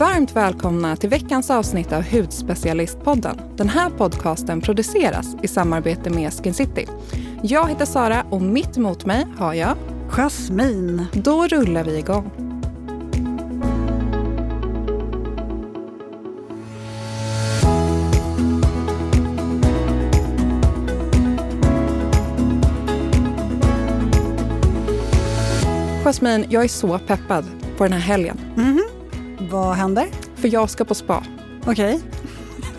Varmt välkomna till veckans avsnitt av Hudspecialistpodden. Den här podcasten produceras i samarbete med Skin City. Jag heter Sara och mitt emot mig har jag Jasmin. Då rullar vi igång. Jasmin, jag är så peppad på den här helgen. Mhm. Vad händer? För jag ska på spa. Okej.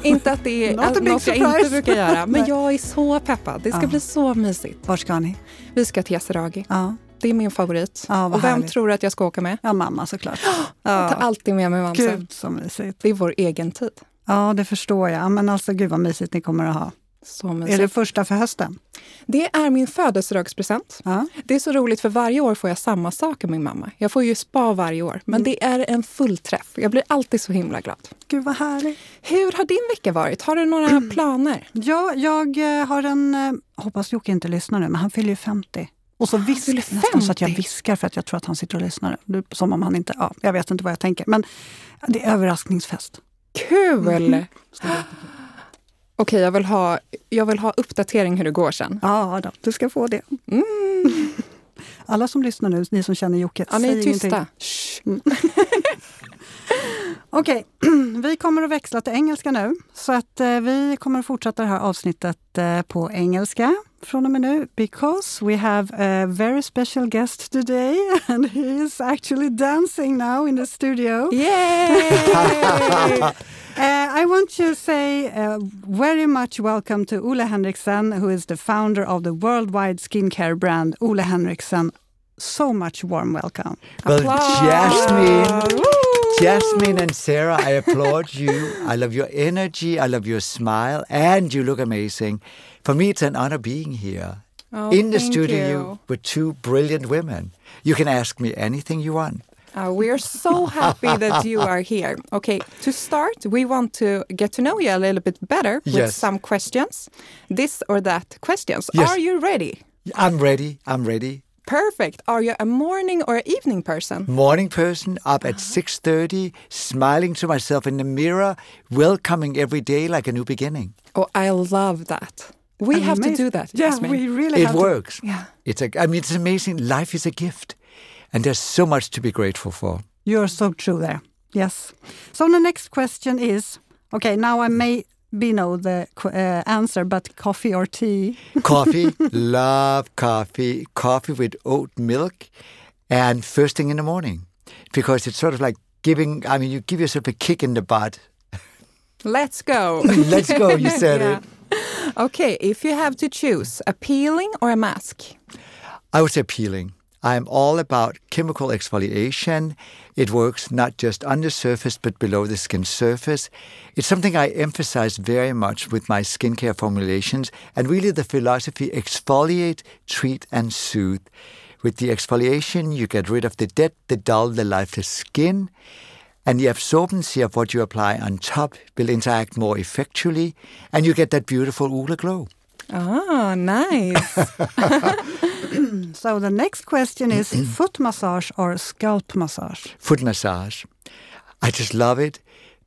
Inte att det är något big jag surprise. inte brukar göra, men jag är så peppad. Det ska Ja. bli så mysigt. Var ska ni? Vi ska till Yasuragi. Ja. Det är min favorit. Ja, och vem härligt. tror du att jag ska åka med? ja, mamma såklart. Jag tar Ja. alltid med mig mamsen. Gud så mysigt. Det är vår egen tid. Ja, det förstår jag. Men alltså gud vad mysigt ni kommer att ha. Så Är det första för hösten? Det är min födelsedagspresent. Ja. Det är så roligt för varje år får jag samma sak av min mamma. Jag får ju spa varje år, men Mm. det är en fullträff. Jag blir alltid så himla glad. Gud vad härligt. Hur har din vecka varit? Har du några Mm. planer? Ja, jag eh, har en... eh, Hoppas Jocke inte lyssnar nu, men han fyller ju 50. Och så visk, fyller nästan så att jag 50? viskar för att jag tror att han sitter och lyssnar. Som om han inte... Ja, jag vet inte vad jag tänker. Men det är överraskningsfest. Kul! Mm. Okej, jag, vill ha, jag vill ha uppdatering hur det går sen. Ja, då, du ska få det. Mm. Alla som lyssnar nu, ni som känner Jocke, Ja, ni är säg tysta. Okej, vi kommer att växla till engelska nu. Så att eh, vi kommer att fortsätta det här avsnittet eh, på engelska från och med nu. Because we have a very special guest today and he is actually dancing now in the studio. Yay! Uh, I want to say uh, very much welcome to Ole Henriksen, who is the founder of the worldwide skincare brand Ole Henriksen. So much warm welcome. Well, Applause. Jasmine, Woo! Jasmine and Sarah, I applaud you. I love your energy. I love your smile, and you look amazing. For me, it's an honor being here Oh, in the studio you. with two brilliant women. You can ask me anything you want. Uh, we are so happy that you are here. Okay, to start, we want to get to know you a little bit better with Yes. some questions. This or that questions. Yes. Are you ready? I'm ready. I'm ready. Perfect. Are you a morning or evening person? Morning person up at 6:30, smiling to myself in the mirror, welcoming every day like a new beginning. Oh, I love that. We have to do that. Yeah, Jasmine. we really It have to. works. Yeah. It's a. I mean, it's amazing. Life is a gift, and there's so much to be grateful for. You're so true there. Yes. So the next question is okay, now I may be know the uh, answer, but coffee or tea? Coffee, love coffee. Coffee with oat milk, and first thing in the morning, because it's sort of like giving. I mean, you give yourself a kick in the butt. Let's go. Let's go. You said Yeah. it. Okay, if you have to choose a peeling or a mask? I would say peeling. I'm all about chemical exfoliation. It works not just on the surface, but below the skin surface. It's something I emphasize very much with my skincare formulations and really the philosophy exfoliate, treat, and soothe. With the exfoliation, you get rid of the dead, the dull, the lifeless skin. And the absorbency of what you apply on top will interact more effectually, and you get that beautiful Ole glow. Ah, nice. So the next question is foot massage or scalp massage? foot massage. I just love it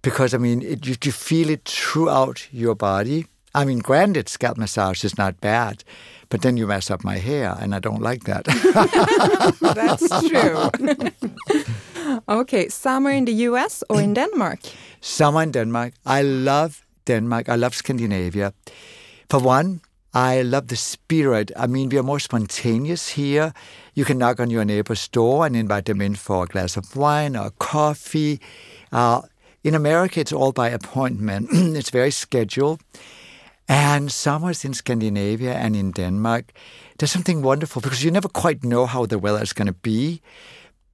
because I mean, it, you, you feel it throughout your body. I mean, granted, scalp massage is not bad, but then you mess up my hair, and I don't like that. That's true. okay, summer in the US or in Denmark? Summer in Denmark. I love Denmark. I love Scandinavia. For one, I love the spirit. I mean, we are more spontaneous here. You can knock on your neighbor's door and invite them in for a glass of wine or coffee. Uh, in America, it's all by appointment. it's very scheduled. And summers in Scandinavia and in Denmark, there's something wonderful because you never quite know how the weather is going to be.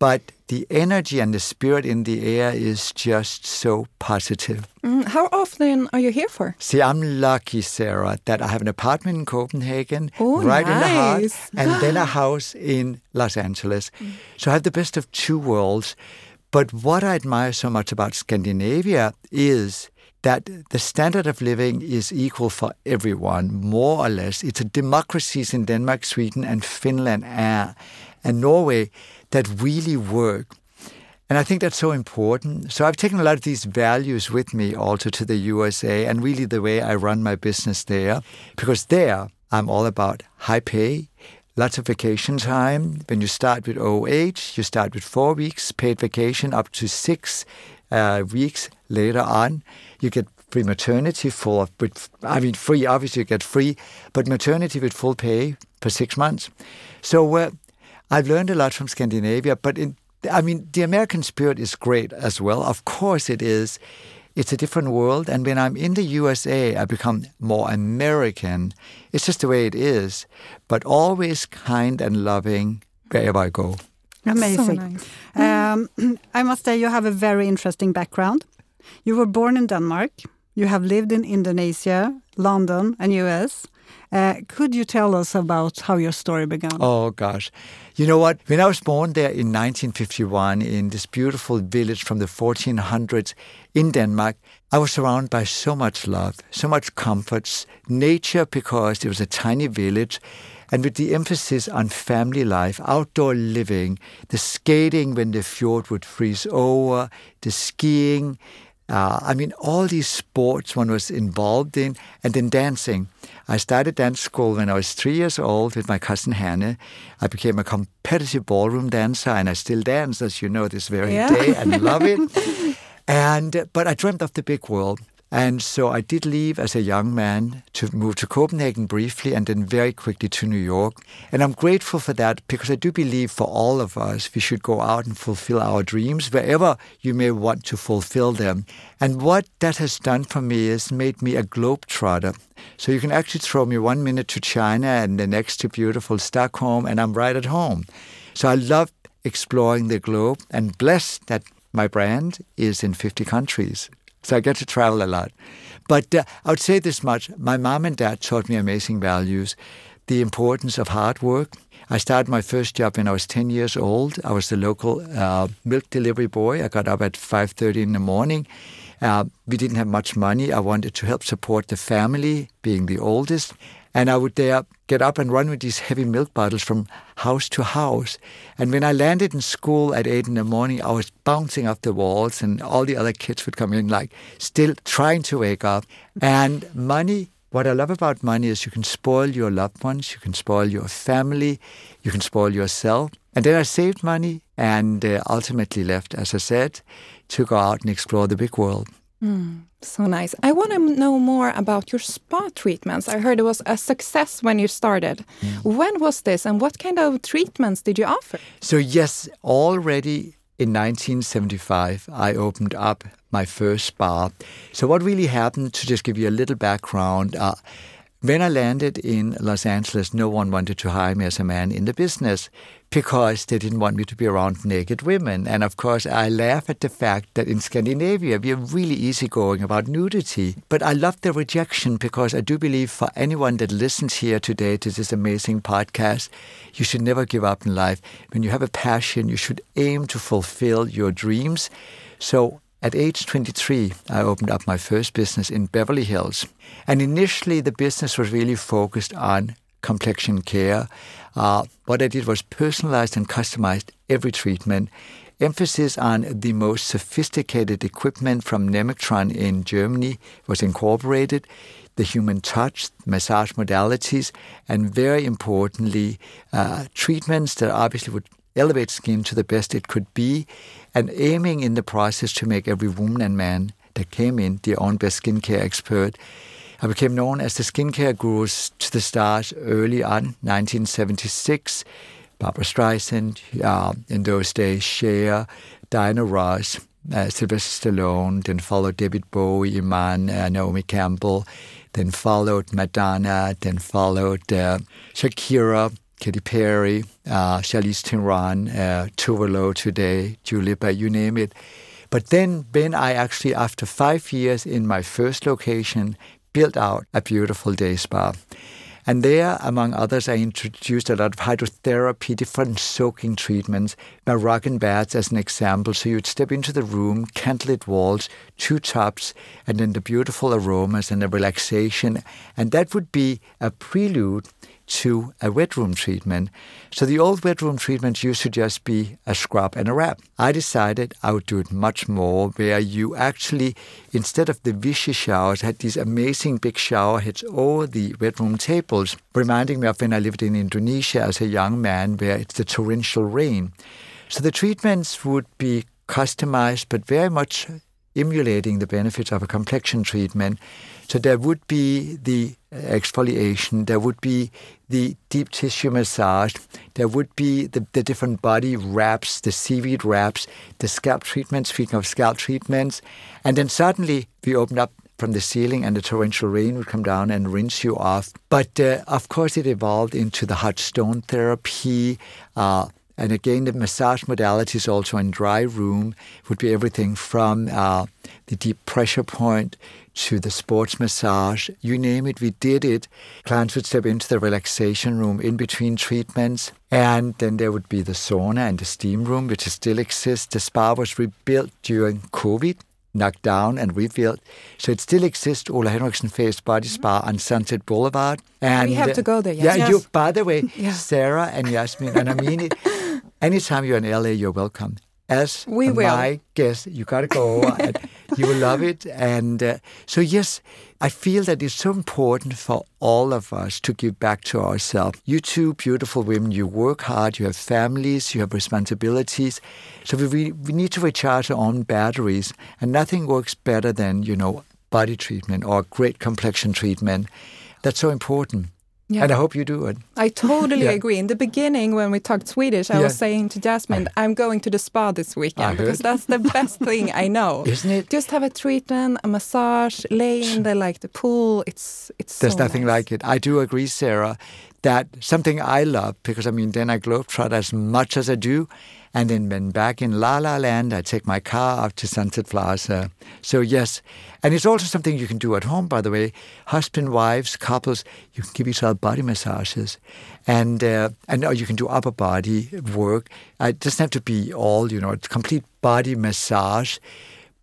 But the energy and the spirit in the air is just so positive. Mm, how often are you here for? See, I'm lucky, Sarah, that I have an apartment in Copenhagen, Oh, right in the heart, and then a house in Los Angeles. So I have the best of two worlds. But what I admire so much about Scandinavia is that the standard of living is equal for everyone, more or less. It's a democracies in Denmark, Sweden, and Finland, and Norway that really work. And I think that's so important. So I've taken a lot of these values with me also to the USA and really the way I run my business there. Because there, I'm all about high pay, lots of vacation time. When you start with OH, you start with four weeks paid vacation up to six uh, weeks later on. You get free maternity full of, with, I mean, free, obviously you get free, but maternity with full pay for six months. So uh, I've learned a lot from Scandinavia, but in I mean, the American spirit is great as well. Of course, it is. It's a different world. And when I'm in the USA, I become more American. It's just the way it is, but always kind and loving wherever I go. Amazing. So nice. um, I must say, you have a very interesting background. You were born in Denmark. You have lived in Indonesia, London, and US. Uh, could you tell us about how your story began? Oh, gosh. You know what? When I was born there in 1951 in this beautiful village from the 1400s in Denmark, I was surrounded by so much love, so much comforts, nature because it was a tiny village, and with the emphasis on family life, outdoor living, the skating when the fjord would freeze over, the skiing, uh, I mean, all these sports one was involved in, and then dancing. I started dance school when I was three years old with my cousin Hannah. I became a competitive ballroom dancer, and I still dance, as you know, this very yeah. day, and love it. and but I dreamt of the big world. And so I did leave as a young man to move to Copenhagen briefly and then very quickly to New York. And I'm grateful for that because I do believe for all of us, we should go out and fulfill our dreams wherever you may want to fulfill them. And what that has done for me is made me a globetrotter. So you can actually throw me one minute to China and the next to beautiful Stockholm, and I'm right at home. So I love exploring the globe and blessed that my brand is in 50 countries. So I get to travel a lot. But uh, I would say this much my mom and dad taught me amazing values, the importance of hard work. I started my first job when I was 10 years old. I was the local uh, milk delivery boy. I got up at 5.30 in the morning. Uh, we didn't have much money. I wanted to help support the family, being the oldest. And I would there get up and run with these heavy milk bottles from house to house. And when I landed in school at eight in the morning, I was bouncing off the walls, and all the other kids would come in, like still trying to wake up. And money, what I love about money is you can spoil your loved ones, you can spoil your family, you can spoil yourself. And then I saved money and uh, ultimately left, as I said, to go out and explore the big world. Mm, so nice. I want to know more about your spa treatments. I heard it was a success when you started. Mm. When was this and what kind of treatments did you offer? So, yes, already in 1975, I opened up my first spa. So, what really happened, to just give you a little background, uh, when I landed in Los Angeles, no one wanted to hire me as a man in the business because they didn't want me to be around naked women. And of course, I laugh at the fact that in Scandinavia, we are really easygoing about nudity. But I love the rejection because I do believe for anyone that listens here today to this amazing podcast, you should never give up in life. When you have a passion, you should aim to fulfill your dreams. So at age 23, I opened up my first business in Beverly Hills. And initially, the business was really focused on complexion care. Uh, what I did was personalized and customized every treatment. Emphasis on the most sophisticated equipment from Nemectron in Germany was incorporated, the human touch, massage modalities, and very importantly, uh, treatments that obviously would elevate skin to the best it could be, and aiming in the process to make every woman and man that came in their own best skincare expert. I became known as the skincare gurus to the stars early on, 1976. Barbra Streisand, uh, in those days, Cher, Diana Ross, uh, Sylvester Stallone, then followed David Bowie, Iman, uh, Naomi Campbell, then followed Madonna, then followed uh, Shakira, Katy Perry, uh, Charlize Theron, uh, Tove today, Dua Lipa, you name it. But then, then I actually, after five years in my first location, built out a beautiful day spa. And there, among others, I introduced a lot of hydrotherapy, different soaking treatments, Moroccan baths as an example. So you'd step into the room, candlelit walls, two tubs, and then the beautiful aromas and the relaxation. And that would be a prelude to a wet room treatment. So the old wet room treatments used to just be a scrub and a wrap. I decided I would do it much more, where you actually, instead of the Vichy showers, had these amazing big shower heads over the wet room tables, reminding me of when I lived in Indonesia as a young man, where it's the torrential rain. So the treatments would be customized, but very much emulating the benefits of a complexion treatment. So there would be the exfoliation, there would be the deep tissue massage, there would be the, the different body wraps, the seaweed wraps, the scalp treatments, speaking of scalp treatments. And then suddenly we opened up from the ceiling and the torrential rain would come down and rinse you off. But uh, of course, it evolved into the hot stone therapy. Uh, and again, the massage modalities also in dry room would be everything from uh, the deep pressure point to the sports massage. You name it, we did it. Clients would step into the relaxation room in between treatments. And then there would be the sauna and the steam room, which still exists. The spa was rebuilt during COVID knocked down and rebuilt. So it still exists, Ole Henriksen Face Body mm-hmm. Spa on Sunset Boulevard. And we have to uh, go there, yes. Yeah, yes. you, by the way. Sarah and Yasmin, and I mean it, anytime you're in LA, you're welcome. As we my will. guest, you got to go. and you will love it. And uh, so, yes, I feel that it's so important for all of us to give back to ourselves. You two beautiful women, you work hard, you have families, you have responsibilities. So we, we need to recharge our own batteries. And nothing works better than, you know, body treatment or great complexion treatment. That's so important. Yeah. And I hope you do it. I totally yeah. agree. In the beginning, when we talked Swedish, I yeah. was saying to Jasmine, ah. I'm going to the spa this weekend ah, because that's the best thing I know. Isn't it? Just have a treatment, a massage, lay in the like the pool. It's it's. There's so nothing nice. like it. I do agree, Sarah. That something I love because I mean, then I globetrot as much as I do, and then when back in La La Land, I take my car up to Sunset Plaza. So, yes. And it's also something you can do at home, by the way. Husband, wives, couples, you can give yourself body massages. And, uh, and you can do upper body work. It doesn't have to be all, you know, complete body massage.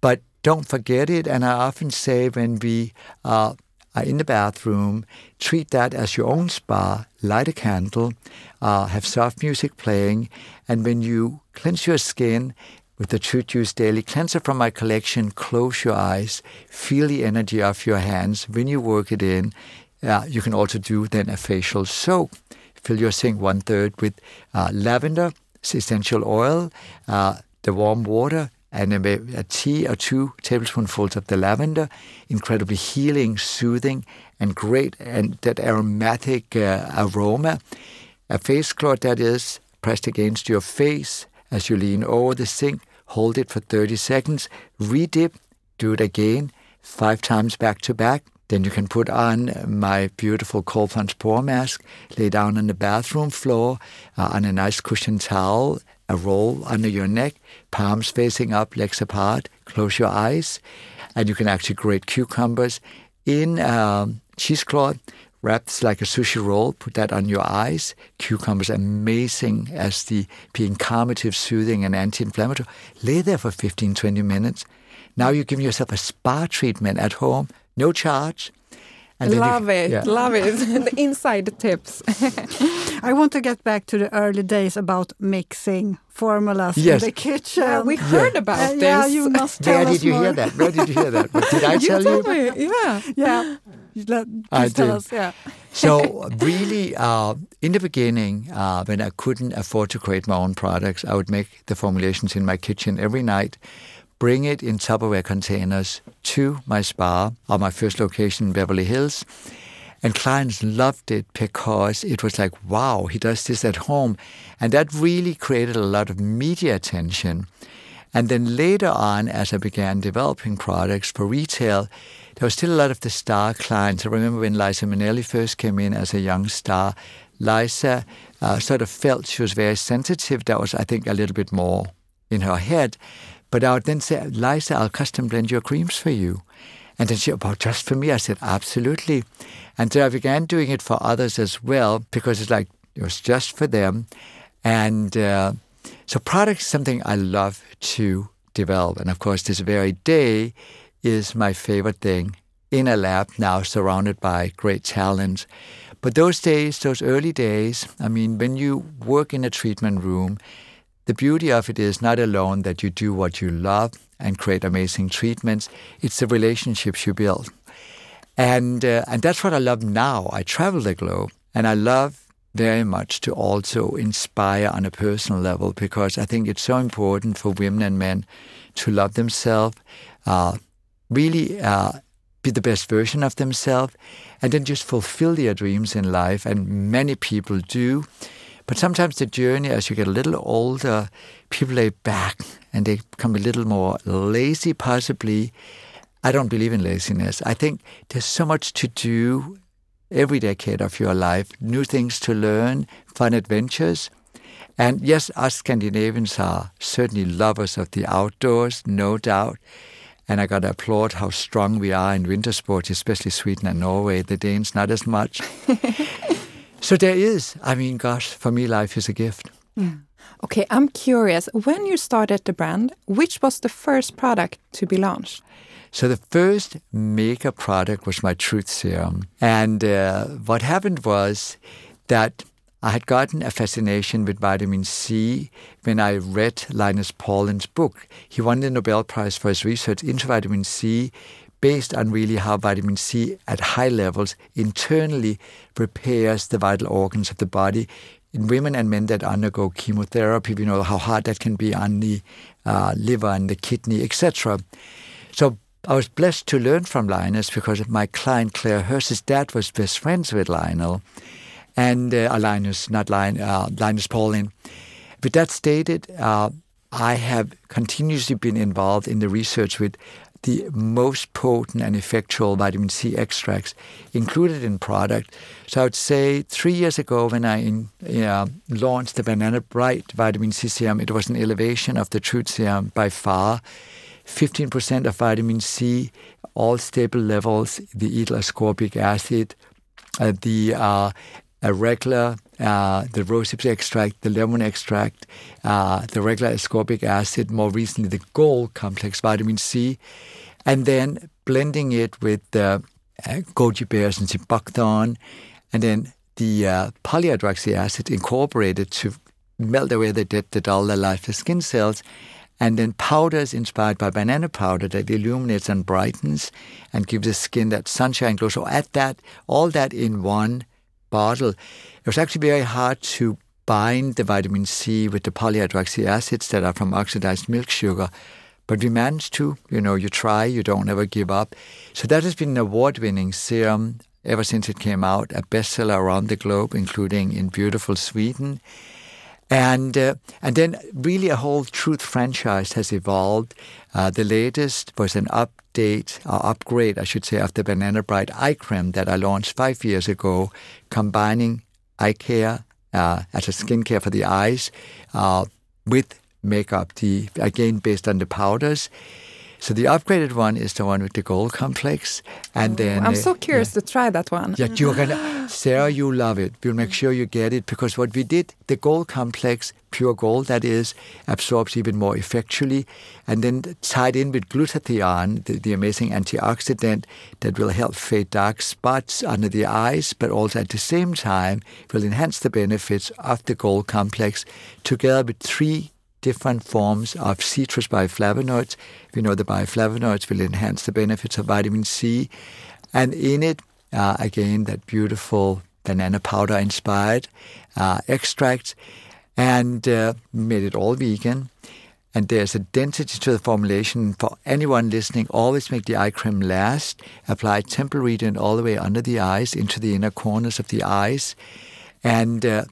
But don't forget it. And I often say when we uh, are in the bathroom, treat that as your own spa, light a candle, uh, have soft music playing, and when you cleanse your skin with the Truth Juice Daily Cleanser from my collection, close your eyes, feel the energy of your hands. When you work it in, uh, you can also do then a facial soak. Fill your sink one third with uh, lavender, essential oil, uh, the warm water, and a, a tea or two tablespoonfuls of the lavender. Incredibly healing, soothing, and great, and that aromatic uh, aroma. A face cloth that is pressed against your face as you lean over the sink. Hold it for 30 seconds. Redip. Do it again, five times back to back. Then you can put on my beautiful cold plunge pore mask, lay down on the bathroom floor uh, on a nice cushioned towel, a roll under your neck, palms facing up, legs apart, close your eyes, and you can actually grate cucumbers in um, cheesecloth wrapped like a sushi roll, put that on your eyes. Cucumbers amazing as the being calmative, soothing, and anti-inflammatory. Lay there for 15, 20 minutes. Now you're giving yourself a spa treatment at home, no charge. And love you, it, yeah. love it. the inside tips. I want to get back to the early days about mixing formulas yes. in the kitchen. Yeah, we heard yeah. about uh, this. Yeah, you must tell Where did you more. hear that? Where did you hear that? Did I you tell you? Me. Yeah, yeah. Let, I tell do. us. Yeah. so really, uh, in the beginning, uh, when I couldn't afford to create my own products, I would make the formulations in my kitchen every night bring it in Tupperware containers to my spa or my first location in Beverly Hills. And clients loved it because it was like, wow, he does this at home. And that really created a lot of media attention. And then later on, as I began developing products for retail, there was still a lot of the star clients. I remember when Liza Minnelli first came in as a young star, Liza uh, sort of felt she was very sensitive. That was, I think, a little bit more in her head. But I would then say, Liza, I'll custom blend your creams for you. And then she, about just for me? I said, absolutely. And so I began doing it for others as well because it's like, it was just for them. And uh, so product is something I love to develop. And of course, this very day is my favorite thing in a lab now surrounded by great talent. But those days, those early days, I mean, when you work in a treatment room, the beauty of it is not alone that you do what you love and create amazing treatments, it's the relationships you build. And, uh, and that's what I love now. I travel the globe and I love very much to also inspire on a personal level because I think it's so important for women and men to love themselves, uh, really uh, be the best version of themselves, and then just fulfill their dreams in life. And many people do. But sometimes the journey, as you get a little older, people lay back and they become a little more lazy, possibly. I don't believe in laziness. I think there's so much to do every decade of your life, new things to learn, fun adventures. And yes, us Scandinavians are certainly lovers of the outdoors, no doubt. And I got to applaud how strong we are in winter sports, especially Sweden and Norway. The Danes, not as much. so there is, I mean, gosh, for me, life is a gift. Yeah. Okay, I'm curious. When you started the brand, which was the first product to be launched? So the first makeup product was my Truth Serum. And uh, what happened was that I had gotten a fascination with vitamin C when I read Linus Pauling's book. He won the Nobel Prize for his research into vitamin C based on really how vitamin C at high levels internally repairs the vital organs of the body. In women and men that undergo chemotherapy, we know how hard that can be on the uh, liver and the kidney, etc. So I was blessed to learn from Linus because my client Claire Hirsch's dad was best friends with Lionel and uh, Linus, not Lion, uh, Linus Pauling. With that stated, uh, I have continuously been involved in the research with the most potent and effectual vitamin C extracts included in product. So I would say three years ago when I in, uh, launched the Banana Bright vitamin C serum, it was an elevation of the Truth serum by far. 15% of vitamin C, all stable levels, the ethyl ascorbic acid, uh, the uh, regular, uh, the rosehip extract, the lemon extract, uh, the regular ascorbic acid, more recently the gold complex vitamin C, and then blending it with the uh, goji berries and buckthorn, and then the uh, polyhydroxy acid incorporated to melt away the dead, the dull, the lifeless skin cells, and then powders inspired by banana powder that illuminates and brightens and gives the skin that sunshine glow. So add that, all that in one bottle. It was actually very hard to bind the vitamin C with the polyhydroxy acids that are from oxidized milk sugar. But we managed to, you know, you try, you don't ever give up. So that has been an award winning serum ever since it came out, a bestseller around the globe, including in beautiful Sweden. And uh, and then really a whole Truth franchise has evolved. Uh, the latest was an update or upgrade, I should say, of the Banana Bright Eye Cream that I launched five years ago, combining eye care uh, as a skincare for the eyes uh, with makeup. The again based on the powders. So the upgraded one is the one with the gold complex, and then I'm uh, so curious yeah. to try that one. Yeah, you're gonna, Sarah, you love it. We'll make sure you get it because what we did, the gold complex, pure gold, that is, absorbs even more effectually, and then tied in with glutathione, the, the amazing antioxidant that will help fade dark spots under the eyes, but also at the same time will enhance the benefits of the gold complex, together with three different forms of citrus bioflavonoids. We know the bioflavonoids will enhance the benefits of vitamin C. And in it, uh, again, that beautiful banana powder inspired uh, extracts and uh, made it all vegan. And there's a density to the formulation. For anyone listening, always make the eye cream last. Apply temple region all the way under the eyes, into the inner corners of the eyes. And uh,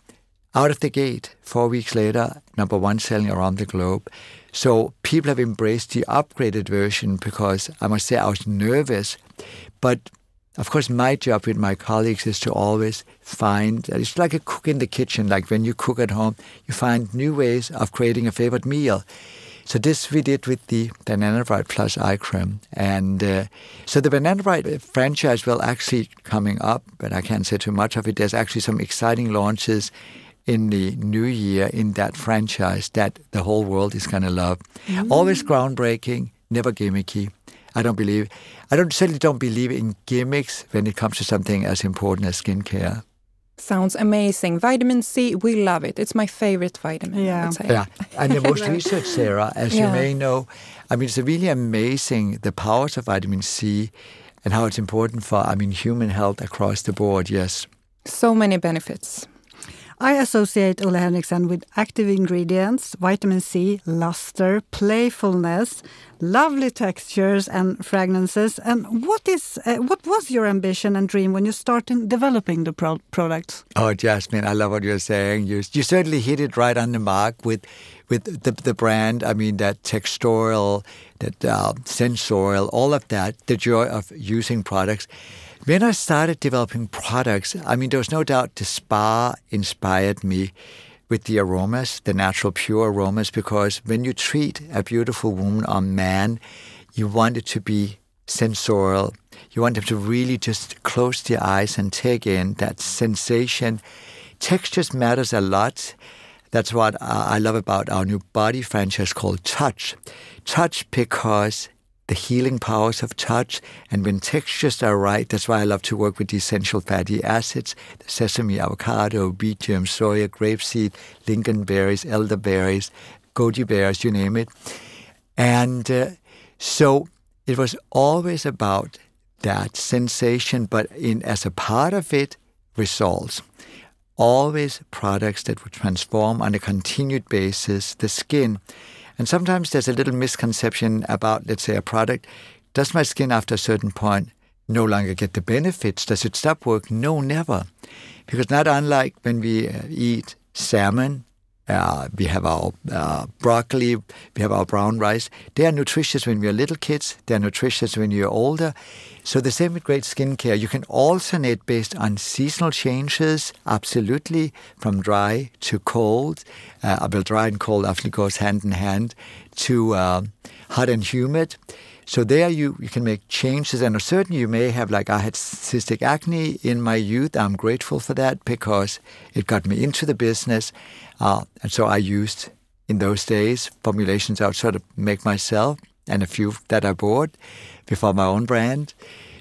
out of the gate, four weeks later, number one selling around the globe. So people have embraced the upgraded version because I must say I was nervous. But of course, my job with my colleagues is to always find, it's like a cook in the kitchen, like when you cook at home, you find new ways of creating a favorite meal. So this we did with the Banana Bright Plus eye cream. And uh, so the Banana Bright franchise will actually coming up, but I can't say too much of it. There's actually some exciting launches in the new year in that franchise that the whole world is going to love. Mm. Always groundbreaking, never gimmicky. I don't believe, I don't certainly don't believe in gimmicks when it comes to something as important as skincare. Sounds amazing. Vitamin C, we love it. It's my favorite vitamin. Yeah. Yeah, and the most research, Sarah, as Yeah. you may know, I mean, it's really amazing the powers of vitamin C and how it's important for, I mean, human health across the board. Yes. So many benefits. I associate Ole Henriksen with active ingredients, vitamin C, luster, playfulness, lovely textures and fragrances. And what is uh, what was your ambition and dream when you started developing the pro- products? Oh, Jasmine, I love what you're saying. You, you certainly hit it right on the mark with with the, the brand. I mean, that textural, that uh, sensorial, all of that, the joy of using products. When I started developing products, I mean, there was no doubt the spa inspired me with the aromas, the natural pure aromas, because when you treat a beautiful woman or man, you want it to be sensorial. You want them to really just close their eyes and take in that sensation. Textures matters a lot. That's what I love about our new body franchise called Touch. Touch because the healing powers of touch, and when textures are right, that's why I love to work with the essential fatty acids, the sesame, avocado, wheat germ, soya, grapeseed, lingonberries, elderberries, goji berries, you name it. And uh, so it was always about that sensation, but in as a part of it, results. Always products that would transform on a continued basis the skin. And sometimes there's a little misconception about, let's say, a product. Does my skin after a certain point no longer get the benefits? Does it stop working? No, never. Because not unlike when we uh, eat salmon, uh, we have our uh, broccoli, we have our brown rice. They are nutritious when we are little kids. They are nutritious when you're older. So the same with great skincare. You can alternate based on seasonal changes, absolutely, from dry to cold. Uh, well, dry and cold often goes hand in hand to uh, hot and humid. So there you, you can make changes, and certainly you may have, like I had cystic acne in my youth. I'm grateful for that because it got me into the business. Uh, and so I used, in those days, formulations I would sort of make myself and a few that I bought before my own brand.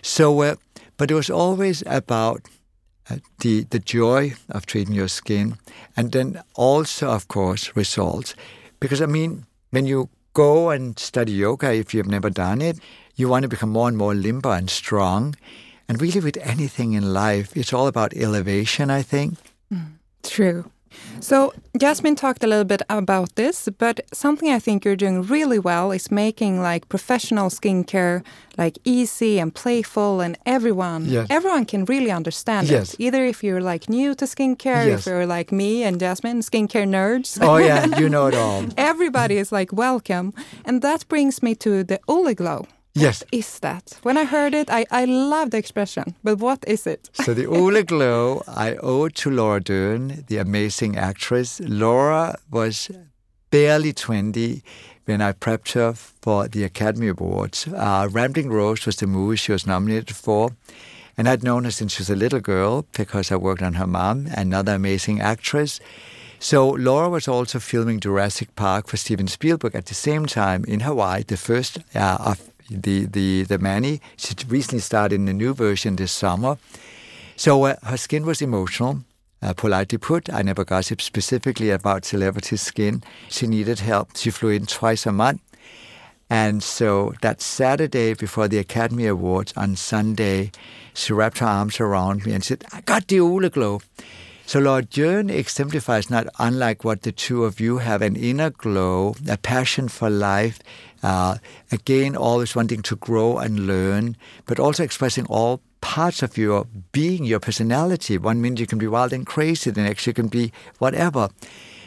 So, uh, but it was always about uh, the, the joy of treating your skin and then also, of course, results. Because, I mean, when you go and study yoga, if you've never done it, you want to become more and more limber and strong. And really, with anything in life, it's all about elevation, I think. True. So Jasmine talked a little bit about this, but something I think you're doing really well is making like professional skincare like easy and playful and everyone Yes. everyone can really understand Yes. it. Either if you're like new to skincare, Yes. if you're like me and Jasmine, skincare nerds. Oh, yeah, you know it all. Everybody is like welcome. And that brings me to the Ole Glow. Yes. Is that? When I heard it, I, I love the expression, but what is it? So the Ole Glow, I owe to Laura Dern, the amazing actress. Laura was barely 20 when I prepped her for the Academy Awards. Uh, Rambling Rose was the movie she was nominated for. And I'd known her since she was a little girl because I worked on her mom, another amazing actress. So Laura was also filming Jurassic Park for Steven Spielberg at the same time in Hawaii, the first uh, of the, the, the many. She recently started in the new version this summer. So uh, her skin was emotional. Uh, politely put, I never gossiped specifically about celebrity skin. She needed help. She flew in twice a month. And so that Saturday before the Academy Awards on Sunday, she wrapped her arms around me and said, I got the Ole glow. So Laura Dern exemplifies not unlike what the two of you have an inner glow, a passion for life, uh, again, always wanting to grow and learn, but also expressing all parts of your being, your personality. One minute you can be wild and crazy, the next you can be whatever.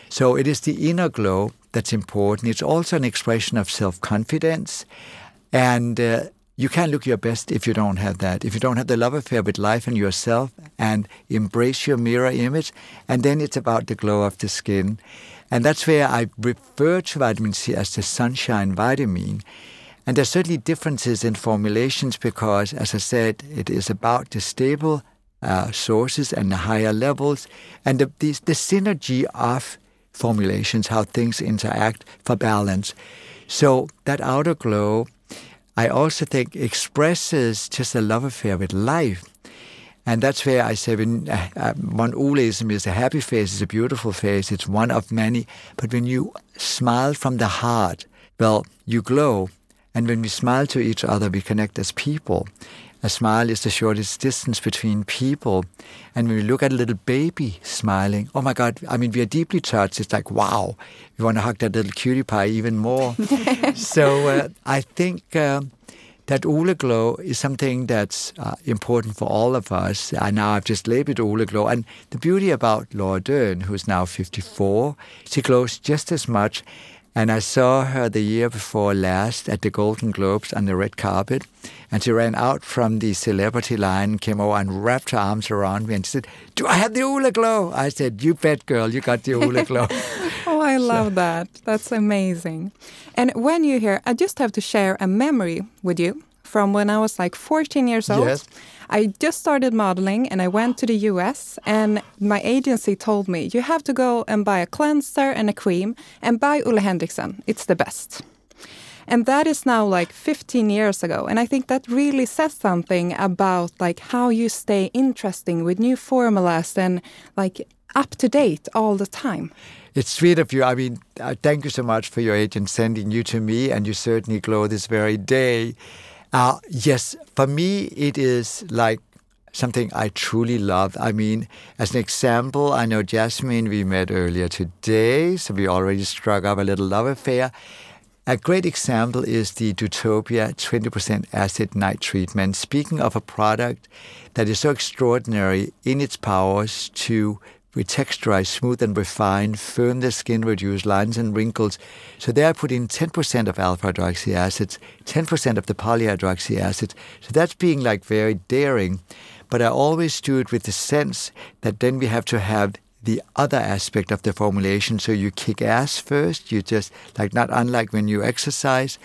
So it is the inner glow that's important. It's also an expression of self confidence. And uh, you can't look your best if you don't have that. If you don't have the love affair with life and yourself and embrace your mirror image, and then it's about the glow of the skin. And that's where I refer to vitamin C as the sunshine vitamin. And there's certainly differences in formulations because, as I said, it is about the stable uh, sources and the higher levels and the, the, the synergy of formulations, how things interact for balance. So that outer glow, I also think expresses just a love affair with life. And that's where I say when uh, uh, one Oleism is a happy face, it's a beautiful face, it's one of many. But when you smile from the heart, well, you glow. And when we smile to each other, we connect as people. A smile is the shortest distance between people. And when we look at a little baby smiling, oh my God, I mean, we are deeply touched. It's like, wow, we want to hug that little cutie pie even more. so uh, I think. Um, that Ole Glow is something that's uh, important for all of us. And now I've just labeled Ole Glow. And the beauty about Laura Dern, who's now 54, she glows just as much. And I saw her the year before last at the Golden Globes on the red carpet. And she ran out from the celebrity line, came over and wrapped her arms around me and she said, Do I have the Ole Glow? I said, You bet, girl, you got the Ole Glow. oh, I love that. That's amazing. And when you're here, I just have to share a memory with you from when I was like 14 years old. Yes. I just started modeling and I went to the US and my agency told me you have to go and buy a cleanser and a cream and buy Ole Henriksen. It's the best. And that is now like 15 years ago. And I think that really says something about like how you stay interesting with new formulas and like up to date all the time. It's sweet of you. I mean, uh, thank you so much for your agent sending you to me, and you certainly glow this very day. Uh, yes, for me, it is like something I truly love. I mean, as an example, I know Jasmine we met earlier today, so we already struck up a little love affair. A great example is the Dewtopia 20% acid night treatment. Speaking of a product that is so extraordinary in its powers to retexturize, smooth and refine, firm the skin, reduce lines and wrinkles. So there I put in 10% of alpha hydroxy acids, 10% of the polyhydroxy acids. So that's being like very daring. But I always do it with the sense that then we have to have the other aspect of the formulation. So you kick ass first, you just like not unlike when you exercise,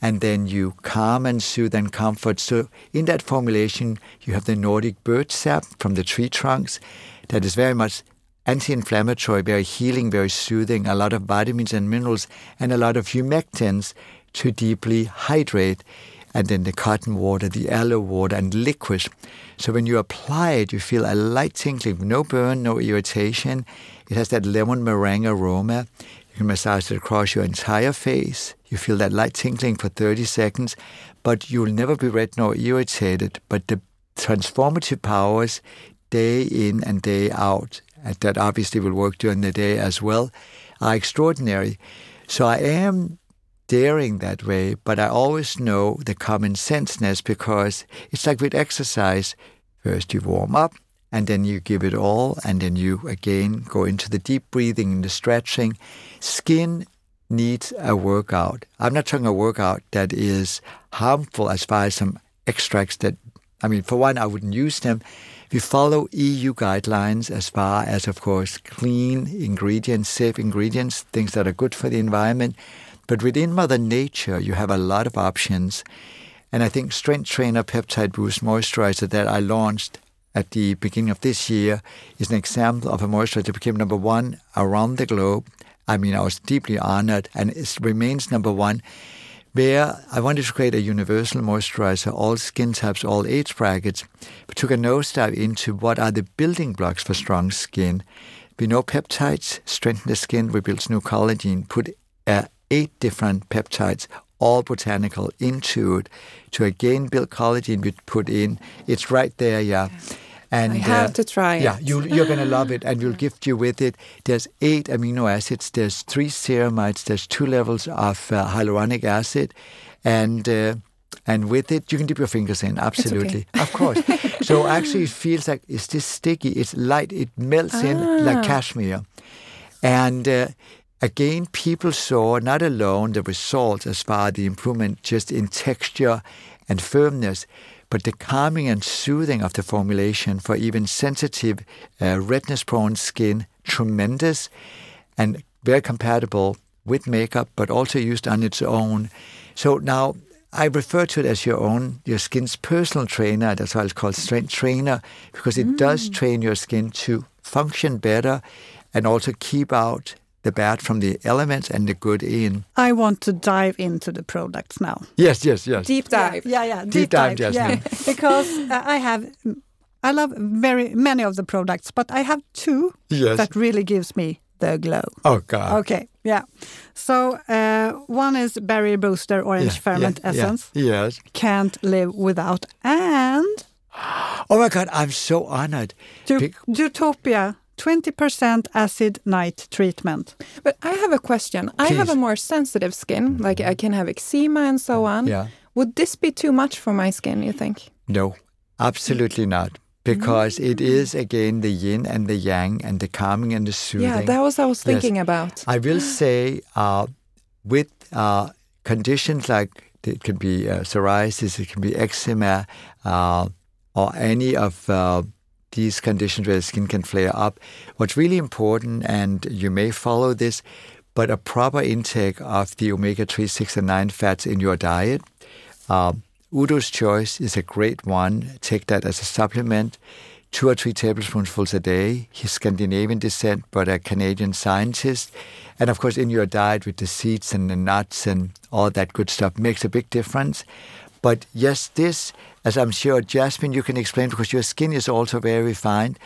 and then you calm and soothe and comfort. So in that formulation, you have the Nordic birch sap from the tree trunks that is very much anti-inflammatory, very healing, very soothing, a lot of vitamins and minerals, and a lot of humectants to deeply hydrate. And then the cotton water, the aloe water, and liquid. So when you apply it, you feel a light tingling, no burn, no irritation. It has that lemon meringue aroma. You can massage it across your entire face. You feel that light tingling for 30 seconds, but you'll never be red nor irritated. But the transformative powers day in and day out that obviously will work during the day as well, are extraordinary. So I am daring that way, but I always know the common senseness because it's like with exercise. First you warm up, and then you give it all, and then you again go into the deep breathing and the stretching. Skin needs a workout. I'm not talking a workout that is harmful as far as some extracts that, I mean, for one, I wouldn't use them. We follow EU guidelines as far as, of course, clean ingredients, safe ingredients, things that are good for the environment. But within Mother Nature, you have a lot of options. And I think Strength Trainer Peptide Boost Moisturizer that I launched at the beginning of this year is an example of a moisturizer that became number one around the globe. I mean, I was deeply honored, and it remains number one where I wanted to create a universal moisturizer, all skin types, all age brackets, but took a nosedive into what are the building blocks for strong skin. We know peptides strengthen the skin, rebuilds new collagen, put uh, eight different peptides, all botanical, into it to again build collagen. We put in, it's right there, yeah. And I have uh, to try it. Yeah, you, you're going to love it, and we'll gift you with it. There's eight amino acids. There's three ceramides. There's two levels of uh, hyaluronic acid, and uh, and with it you can dip your fingers in. Absolutely, okay. of course. so actually, it feels like it's this sticky. It's light. It melts ah. in like cashmere, and. Uh, again, people saw not alone the results as far as the improvement just in texture and firmness, but the calming and soothing of the formulation for even sensitive, uh, redness prone skin, tremendous and very compatible with makeup, but also used on its own. So now I refer to it as your own, your skin's personal trainer. That's why it's called Strength Trainer, because it mm. does train your skin to function better and also keep out the bad from the elements and the good in. I want to dive into the products now. Yes, yes, yes. Deep dive. Yeah, yeah, yeah deep, deep dive, dive yeah. because uh, I have I love very many of the products, but I have two Yes. that really gives me the glow. Oh God. Okay, yeah. So uh, one is Berry Booster Orange Yeah, Ferment yeah, yeah. Essence. Yes. Can't live without. And Oh my God, I'm so honored. Du- Bec- Dewtopia 20% acid night treatment. But I have a question. I have a more sensitive skin, like I can have eczema and so on. yeah. Would this be too much for my skin, you think? No, absolutely not. Because it is again the yin and the yang and the calming and the soothing. Yeah, that was I was Yes. thinking about. I will say uh, with uh, conditions like it can be uh, psoriasis, it can be eczema, uh, or any of uh, these conditions where the skin can flare up. What's really important, and you may follow this, but a proper intake of the omega 3, 6, and 9 fats in your diet. Um, Udo's Choice is a great one. Take that as a supplement. Two or three tablespoonfuls a day. He's Scandinavian descent, but a Canadian scientist. And of course, in your diet with the seeds and the nuts and all that good stuff makes a big difference. But yes, this, as I'm sure Jasmine, you can explain because your skin is also very fine.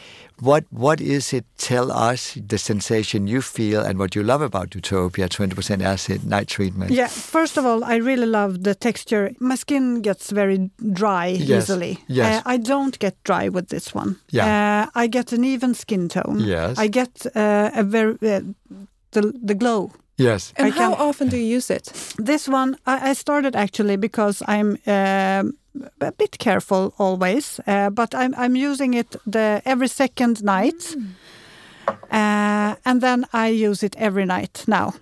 What what is it? Tell us the sensation you feel and what you love about Dewtopia 20% acid night treatment. Yeah, first of all, I really love the texture. My skin gets very dry Yes, easily. yes. Uh, I don't get dry with this one. Yeah. Uh, I get an even skin tone. Yes. I get uh, a very uh, the the glow. Yes. And I how can- often do you use it? This one I, I started actually because I'm um, a bit careful always, uh, but I'm I'm using it the every second night, uh, and then I use it every night now,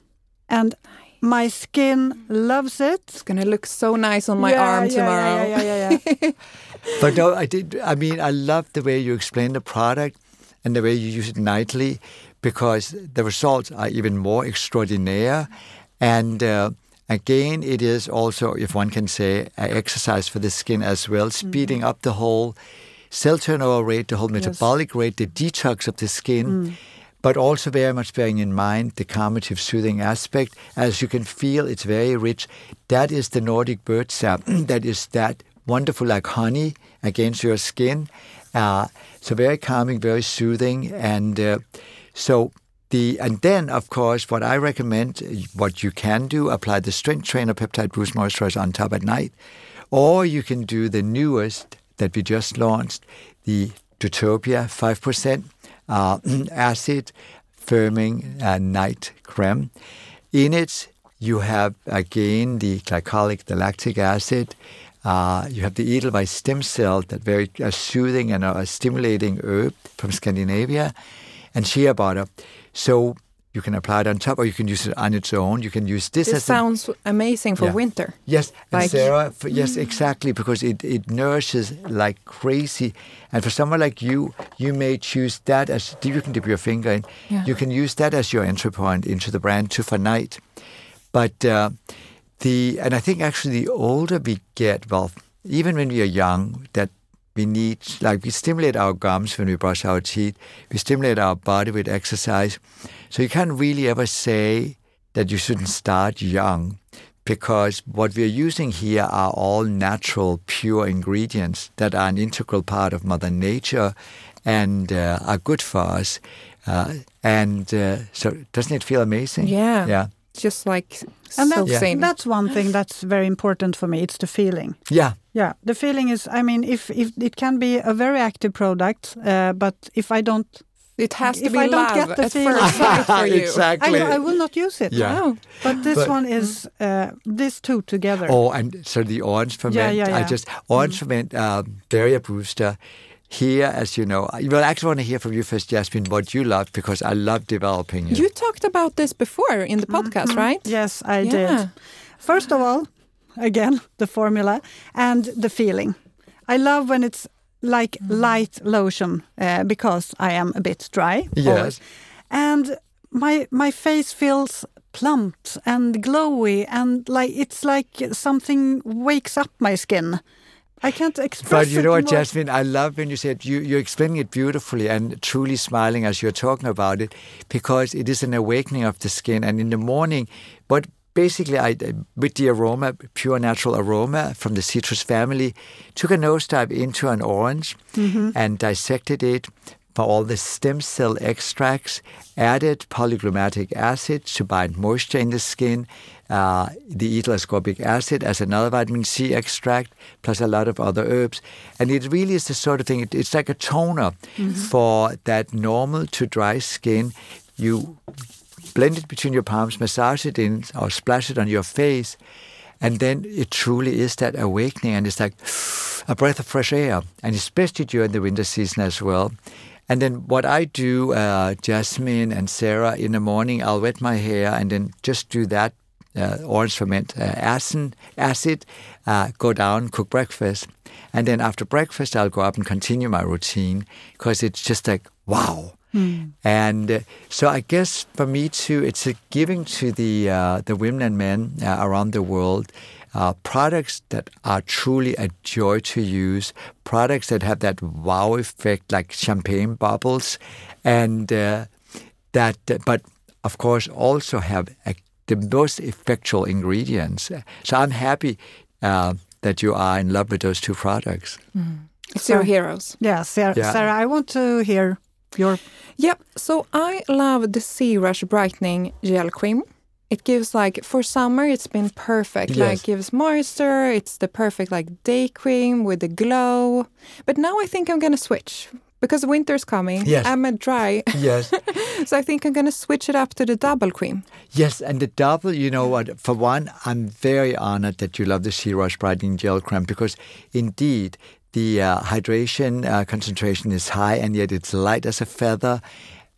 and my skin loves it. It's gonna look so nice on my Yeah, arm yeah, tomorrow. Yeah, yeah, yeah, yeah. But no, I did. I mean, I love the way you explain the product and the way you use it nightly, because the results are even more extraordinaire. And uh, again, it is also, if one can say, an exercise for the skin as well, speeding up the whole cell turnover rate, the whole metabolic rate, the detox of the skin. But also very much bearing in mind the calmative soothing aspect. As you can feel, it's very rich. That is the Nordic birch sap. that is that wonderful like honey against your skin. Uh, so very calming, very soothing, and uh, so the and then of course what I recommend, what you can do, apply the Strength Trainer Peptide Boost Moisturizer on top at night, or you can do the newest that we just launched, the Dewtopia five percent uh, acid firming uh, night cream. In it, you have again the glycolic, the lactic acid. Uh, you have the Edelweiss stem cell, that very uh, soothing and uh, stimulating herb from Scandinavia, and shea butter. So you can apply it on top, or you can use it on its own. You can use this This as a, sounds amazing for Yeah. winter. Yes, and Like- Sarah, for, yes, exactly, because it, it nourishes like crazy. And for someone like you, you may choose that as you can dip your finger in. Yeah. You can use that as your entry point into the brand too for night. But uh, the and I think actually the older we get, well, even when we are young, that we need like we stimulate our gums when we brush our teeth. We stimulate our body with exercise. So you can't really ever say that you shouldn't start young because what we're using here are all natural, pure ingredients that are an integral part of Mother Nature and uh, are good for us. Uh, and uh, so, doesn't it feel amazing? Yeah. Yeah. Just like And so that's, same. that's one thing that's very important for me. It's the feeling. Yeah. Yeah, the feeling is. I mean, if if it can be a very active product, uh, but if I don't, it has to if be I don't love get the at feeling- first sight for you. exactly. I, I will not use it. Yeah. Wow. But this But- one is uh, these two together. Oh, and so the orange ferment. Yeah, yeah, yeah. I just orange ferment um, barrier booster. Here, as you know, I- well, I actually want to hear from you first, Jasmine, what you love because I love developing it. You talked about this before in the podcast, right? Yes, I Yeah. did. First of all, again, the formula and the feeling. I love when it's like light lotion uh, because I am a bit dry. Yes. always. And my my face feels plumped and glowy and like it's like something wakes up my skin. I can't express But you know what. Jasmine? I love when you said you, you're explaining it beautifully and truly smiling as you're talking about it because it is an awakening of the skin. And in the morning, what basically, I with the aroma, pure natural aroma from the citrus family, took a nosedive into an orange and dissected it for all the stem cell extracts, added polyglutamic acid to bind moisture in the skin, uh, the ethyl ascorbic acid as another vitamin C extract, plus a lot of other herbs. And it really is the sort of thing, it, it's like a toner for that normal to dry skin. You blend it between your palms, massage it in, or splash it on your face. And then it truly is that awakening, and it's like a breath of fresh air, and especially during the winter season as well. And then what I do, uh, Jasmine and Sarah, in the morning, I'll wet my hair and then just do that uh, orange ferment uh, acid, uh, go down, cook breakfast. And then after breakfast, I'll go up and continue my routine because it's just like, wow. And uh, so I guess for me too, it's a giving to the uh, the women and men uh, around the world uh, products that are truly a joy to use, products that have that wow effect, like champagne bubbles, and uh, that, but of course also have a, the most effectual ingredients. So I'm happy uh, that you are in love with those two products. It's your heroes. Yeah, Sarah, Yeah. Sarah, I want to hear your. Yep. So I love the C-Rush Brightening Gel Cream. It gives like for summer, it's been perfect. Yes. Like gives moisture. It's the perfect like day cream with the glow. But now I think I'm gonna switch because winter's coming. Yes. I'm a dry, Yes. so I think I'm gonna switch it up to the double cream. Yes, and the double, you know what? For one, I'm very honored that you love the C-Rush Brightening Gel Cream because indeed the uh, hydration uh, concentration is high and yet it's light as a feather.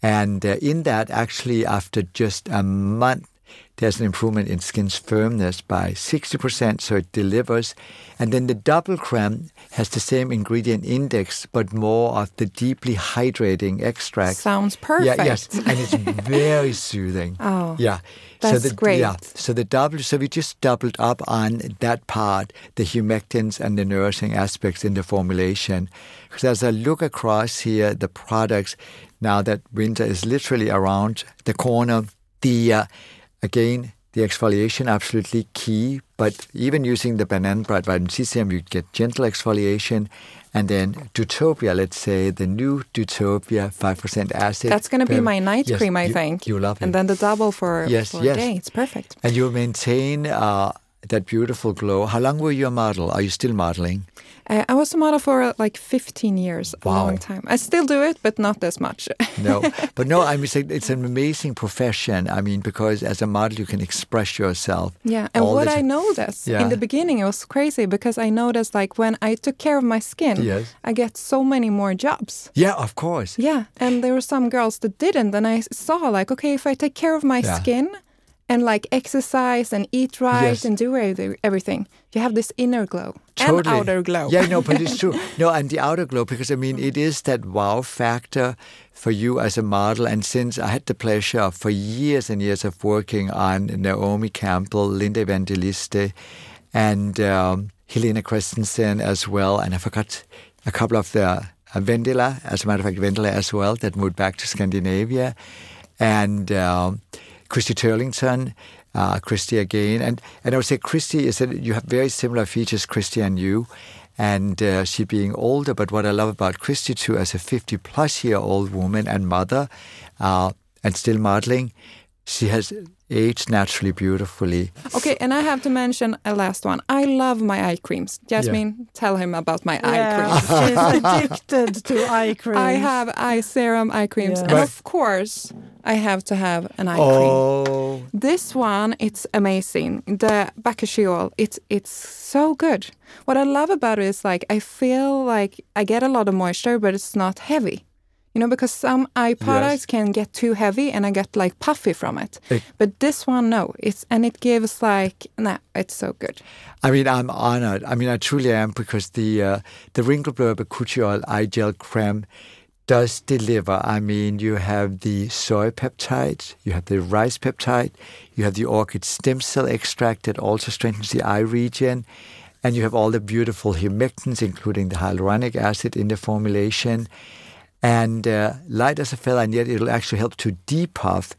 And uh, in that, actually, after just a month, there's an improvement in skin's firmness by 60%, so it delivers. And then the double creme has the same ingredient index, but more of the deeply hydrating extract. Sounds perfect. Yeah, yes, and it's very soothing. Oh, yeah, that's the, great. Yeah, so the double, so we just doubled up on that part, the humectants and the nourishing aspects in the formulation. Because as I look across here, the products now that winter is literally around the corner, the uh, again the exfoliation absolutely key. But even using the banana bright vitamin C serum, you get gentle exfoliation. And then Dewtopia, let's say the new Dewtopia, five percent acid. That's gonna be my night Yes, cream, I you- think. You love it. And then the double for, Yes, for yes. a day. It's perfect. And you maintain uh, that beautiful glow. How long were you a model? Are you still modeling? Uh, I was a model for uh, like 15 years, a long time. I still do it, but not as much. No, but no. I mean, it's, it's an amazing profession. I mean, because as a model, you can express yourself. Yeah, and what I ti- noticed Yeah. in the beginning, it was crazy because I noticed like when I took care of my skin, Yes. I get so many more jobs. Yeah, of course. Yeah, and there were some girls that didn't, and I saw like, okay, if I take care of my Yeah. skin and like exercise and eat right Yes. and do everything, you have this inner glow Totally. and outer glow. Yeah, no, but it's true. No, and the outer glow, because I mean, it is that wow factor for you as a model. And since I had the pleasure for years and years of working on Naomi Campbell, Linda Evangelista, and um, Helena Christensen as well, and I forgot a couple of the uh, Vendela, as a matter of fact, Vendela as well, that moved back to Scandinavia, and um, Christy Turlington, uh, Christy again, and and I would say Christy is that you have very similar features, Christy and you, and uh, she being older. But what I love about Christy too, as a fifty-plus year old woman and mother, uh, and still modeling, she has aged naturally beautifully. Okay, and I have to mention a last one. I love my eye creams. Jasmine, tell him about my eye creams. she's addicted to eye creams. I have eye serum, eye creams, Yeah. and Right. of course, I have to have an eye cream. Oh, This one, it's amazing. The Bakuchiol, it's it's so good. What I love about it is like I feel like I get a lot of moisture, but it's not heavy. You know, because some eye products can get too heavy and I get like puffy from it. Ex- But this one, no. It's and it gives like nah, it's so good. I mean, I'm honored. I mean, I truly am because the uh, the wrinkle blur Bakuchiol eye gel creme does deliver. I mean, you have the soy peptide, you have the rice peptide, you have the orchid stem cell extract that also strengthens the eye region, and you have all the beautiful humectants, including the hyaluronic acid in the formulation, and uh, light as a feather, and yet it'll actually help to depuff.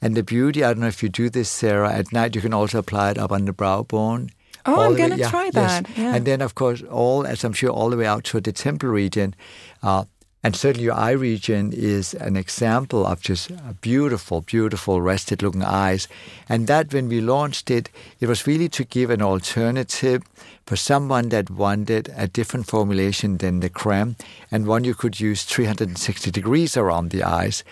And the beauty, I don't know if you do this, Sarah, at night you can also apply it up on the brow bone. Oh, all I'm gonna try yes. that. Yeah. And then, of course, all, as I'm sure, all the way out to the temple region. Uh, and certainly your eye region is an example of just a beautiful, beautiful rested looking eyes. And that when we launched it, it was really to give an alternative for someone that wanted a different formulation than the creme and one you could use 360 degrees around the eyes.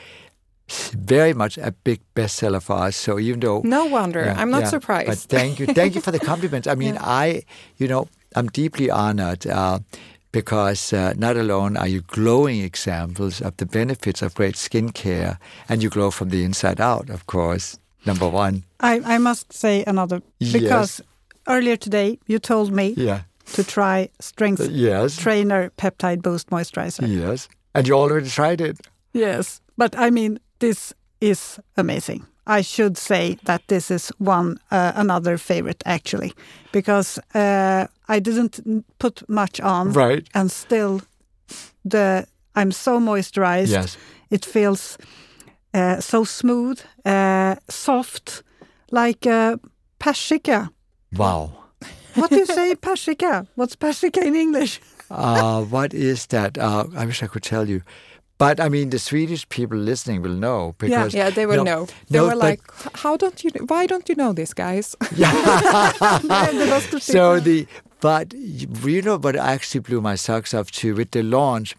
Very much a big bestseller for us. So even though No wonder. yeah, I'm not yeah. surprised. But thank you, thank you for the compliments. I mean, I, you know, I'm deeply honored uh, because uh, not alone are you glowing examples of the benefits of great skincare, and you glow from the inside out, of course. Number one, I, I must say another because earlier today you told me yeah, to try Strength yes, Trainer Peptide Boost Moisturizer. yes, and you already tried it. Yes, but I mean this is amazing. I should say that this is one uh, another favorite actually, because uh, I didn't put much on, Right. and still the I'm so moisturized. Yes. It feels uh, so smooth, uh, soft, like persika. Wow. What do you say, persika? What's persika in English? Uh, what is that? Uh, I wish I could tell you. But I mean, the Swedish people listening will know because yeah, yeah they will no, know. They no, were but- like, "How don't you? Why don't you know this, guys?" Yeah, so the but you know what actually blew my socks off too with the launch.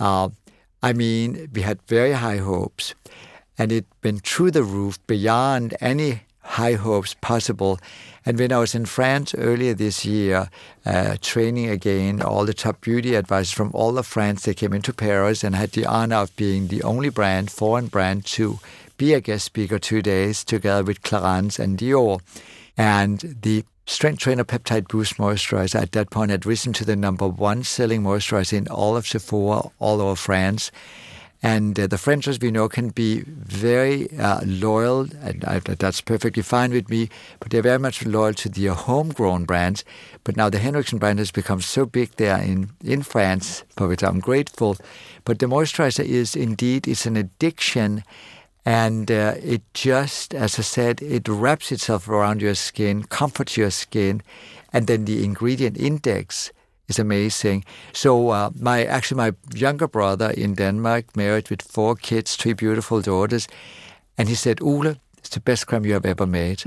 Uh, I mean, we had very high hopes, and it went through the roof beyond any high hopes possible. And when I was in France earlier this year, uh, training again all the top beauty advisors from all of France, they came into Paris and had the honor of being the only brand, foreign brand, to be a guest speaker two days together with Clarins and Dior. And the Strength Trainer Peptide Boost Moisturizer at that point had risen to the number one selling moisturizer in all of Sephora, all over France. And uh, the French, as we know, can be very uh, loyal, and I, that's perfectly fine with me, but they're very much loyal to their homegrown brands. But now the Henriksen brand has become so big there in, in France, for which I'm grateful. But the moisturizer is indeed, it's an addiction. And uh, it just, as I said, it wraps itself around your skin, comforts your skin, and then the ingredient index is amazing. So uh, my actually my younger brother in Denmark, married with four kids, three beautiful daughters, and he said, "Ole, it's the best creme you have ever made."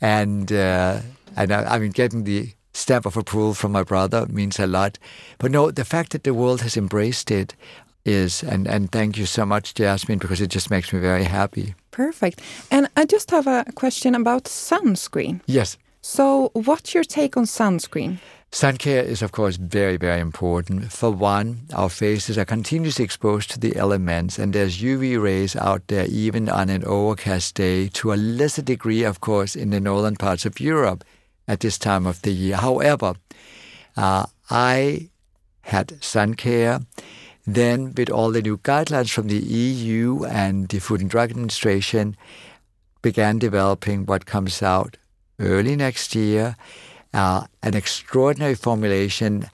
And uh, and I, I mean, getting the stamp of approval from my brother means a lot. But no, the fact that the world has embraced it is, and and thank you so much, Jasmine, because it just makes me very happy. Perfect. And I just have a question about sunscreen. Yes. So, what's your take on sunscreen? Sun care is, of course, very, very important. For one, our faces are continuously exposed to the elements, and there's UV rays out there even on an overcast day, to a lesser degree, of course, in the northern parts of Europe at this time of the year. However, uh, I had sun care. Then, with all the new guidelines from the EU and the Food and Drug Administration, began developing what comes out early next year uh, an extraordinary formulation.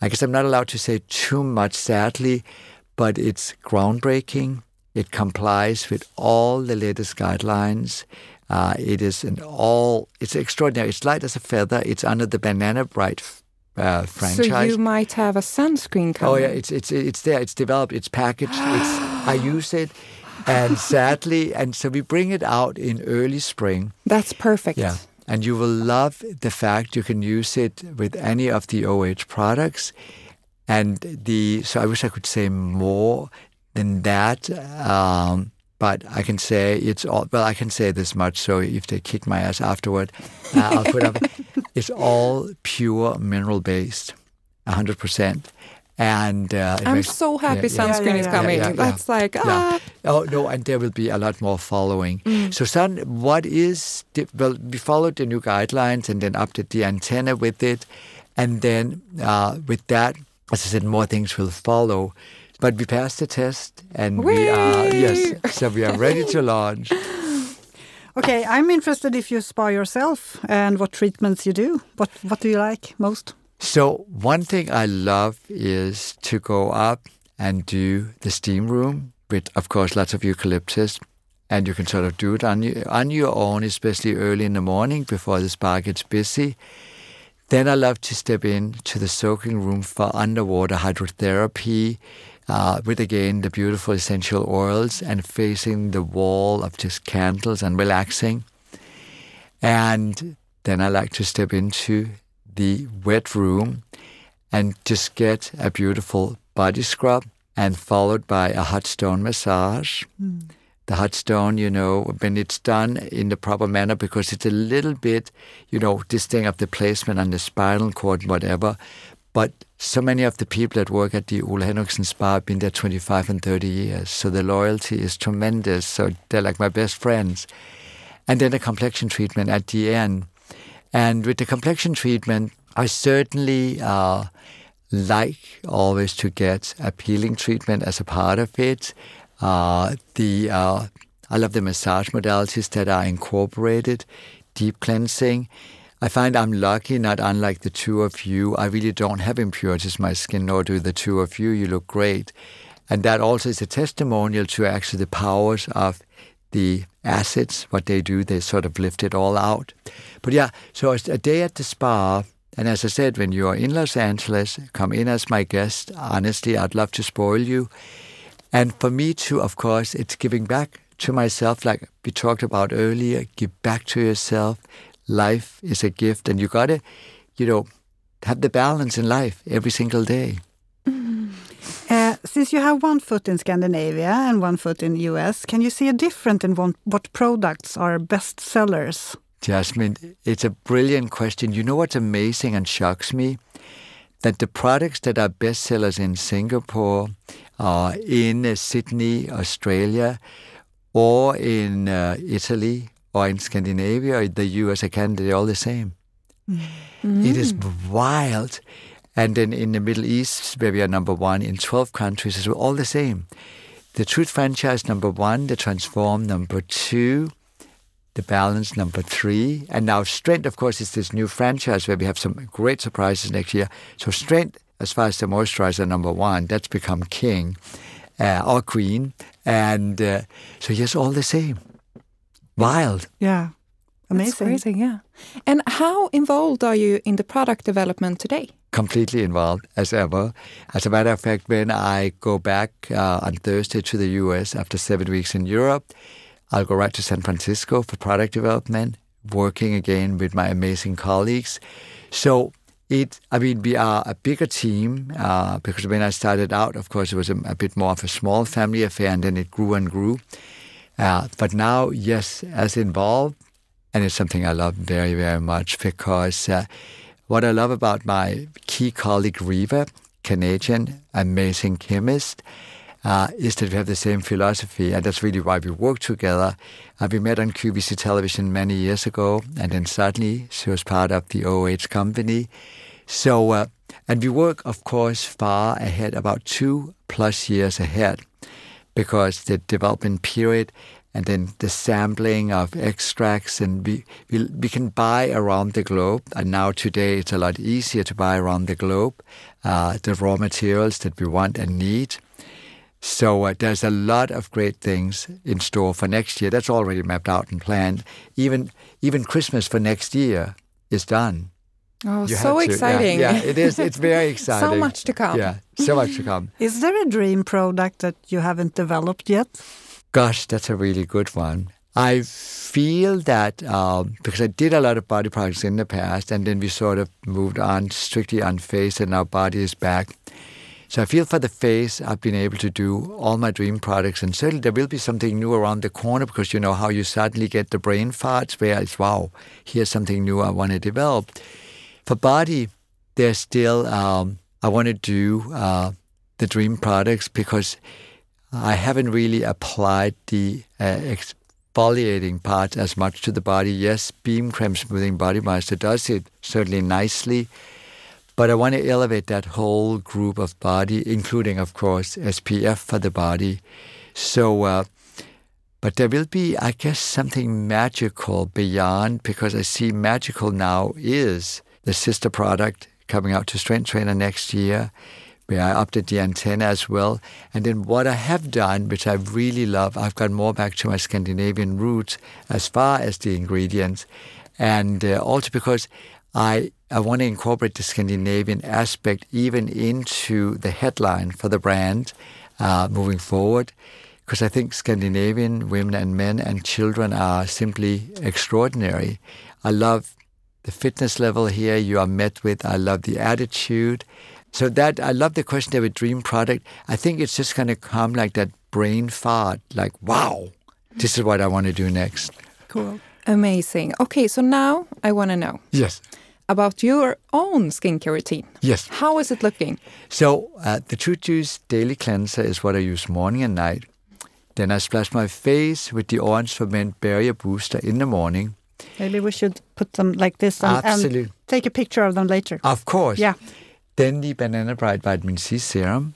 I guess I'm not allowed to say too much, sadly, but it's groundbreaking. It complies with all the latest guidelines. Uh, it is an all. It's extraordinary. It's light as a feather. It's under the Banana Bright uh, franchise. So you might have a sunscreen coming. Oh yeah, it's it's it's there. It's developed. It's packaged. It's I use it, and sadly, and so we bring it out in early spring. That's perfect. Yeah. And you will love the fact you can use it with any of the OH products. And the so I wish I could say more than that. Um, but I can say it's all well. I can say this much. So if they kick my ass afterward, uh, I'll put up. It's all pure mineral based, hundred percent. And uh, I'm makes- so happy yeah, yeah. sunscreen Yeah, yeah, is yeah. coming. Yeah, yeah, yeah. That's like, Yeah. ah. Oh no, and there will be a lot more following. So, son, what is the, well? We followed the new guidelines and then updated the antenna with it, and then uh, with that, as I said, more things will follow. But we passed the test, and we are yes, so we are ready to launch. Okay, I'm interested if you spa yourself and what treatments you do. What what do you like most? So one thing I love is to go up and do the steam room with, of course, lots of eucalyptus and you can sort of do it on your, on your own, especially early in the morning before the spa gets busy. Then I love to step in to the soaking room for underwater hydrotherapy uh, with again the beautiful essential oils and facing the wall of just candles and relaxing. And then I like to step into the wet room and just get a beautiful body scrub and followed by a hot stone massage. Mm. The hot stone, you know, when it's done in the proper manner, because it's a little bit, you know, this thing of the placement on the spinal cord, whatever. But so many of the people that work at the Ole Henriksen Spa have been there 25 and 30 years. So the loyalty is tremendous. So they're like my best friends. And then a complexion treatment at the end. And with the complexion treatment, I certainly uh, like always to get a peeling treatment as a part of it. Uh, the uh, I love the massage modalities that are incorporated, deep cleansing. I find I'm lucky, not unlike the two of you. I really don't have impurities in my skin, nor do the two of you. You look great. And that also is a testimonial to actually the powers of the acids, what they do, they sort of lift it all out. But yeah, so it's a day at the spa, and as I said, when you're in Los Angeles, come in as my guest. Honestly, I'd love to spoil you. And for me too, of course, it's giving back to myself, like we talked about earlier. Give back to yourself, life is a gift, and you gotta, you know, have the balance in life every single day. Uh, since you have one foot in Scandinavia and one foot in the US, can you see a difference in what, what products are best sellers? Jasmine, it's a brilliant question. You know what's amazing and shocks me? That the products that are bestsellers in Singapore, uh, in Sydney, Australia, or in uh, Italy, or in Scandinavia, or in the US or Canada, they're all the same. Mm. It is wild. And then in the Middle East, where we are number one in 12 countries, it's all the same. The Truth franchise number one, the Transform number two, the Balance number three, and now Strength, of course, is this new franchise where we have some great surprises next year. So Strength, as far as the moisturizer number one, that's become king uh, or queen. And uh, so yes, all the same. Wild. Yeah. Amazing. That's crazy, yeah. And how involved are you in the product development today? Completely involved as ever. As a matter of fact, when I go back uh, on Thursday to the US after seven weeks in Europe, I'll go right to San Francisco for product development, working again with my amazing colleagues. So it, I mean, we are a bigger team uh, because when I started out, of course, it was a, a, bit more of a small family affair, and then it grew and grew. Uh, but now, yes, as involved, and it's something I love very, very much because uh, what I love about my key colleague, Riva, Canadian, amazing chemist, uh, is that we have the same philosophy, and that's really why we work together. Uh, we met on QVC television many years ago, and then suddenly she was part of the OH company. So, uh, and we work, of course, far ahead, about two plus years ahead, because the development period and then the sampling of extracts and we, we, we can buy around the globe and now today it's a lot easier to buy around the globe uh, the raw materials that we want and need so uh, there's a lot of great things in store for next year that's already mapped out and planned even even christmas for next year is done Oh, you so exciting. Yeah, yeah, it is. It's very exciting. so much to come. Yeah, so much to come. Is there a dream product that you haven't developed yet? Gosh, that's a really good one. I feel that um, because I did a lot of body products in the past, and then we sort of moved on strictly on face, and now body is back. So I feel for the face, I've been able to do all my dream products, and certainly there will be something new around the corner because you know how you suddenly get the brain farts where it's wow, here's something new I want to develop. For body, there's still um, I want to do uh, the dream products because I haven't really applied the uh, exfoliating part as much to the body. Yes, Beam Creme Smoothing Body Moisture does it certainly nicely, but I want to elevate that whole group of body, including, of course, SPF for the body. So, uh, but there will be, I guess, something magical beyond because I see magical now is the sister product coming out to Strength Trainer next year where I updated the antenna as well. And then what I have done, which I really love, I've gone more back to my Scandinavian roots as far as the ingredients, and uh, also because I I want to incorporate the Scandinavian aspect even into the headline for the brand uh, moving forward. Because I think Scandinavian women and men and children are simply extraordinary. I love the fitness level here you are met with. I love the attitude. So that I love the question of a dream product. I think it's just going to come like that brain fart, like wow, this is what I want to do next. Cool. Amazing. Okay, so now I want to know. Yes. About your own skincare routine. Yes. How is it looking? So uh, the Truth Juice Daily Cleanser is what I use morning and night. Then I splash my face with the Orange Ferment Barrier Booster in the morning. Maybe we should put them like this and, Absolutely. and take a picture of them later. Of course. Yeah. Then the Banana Bright Vitamin C Serum,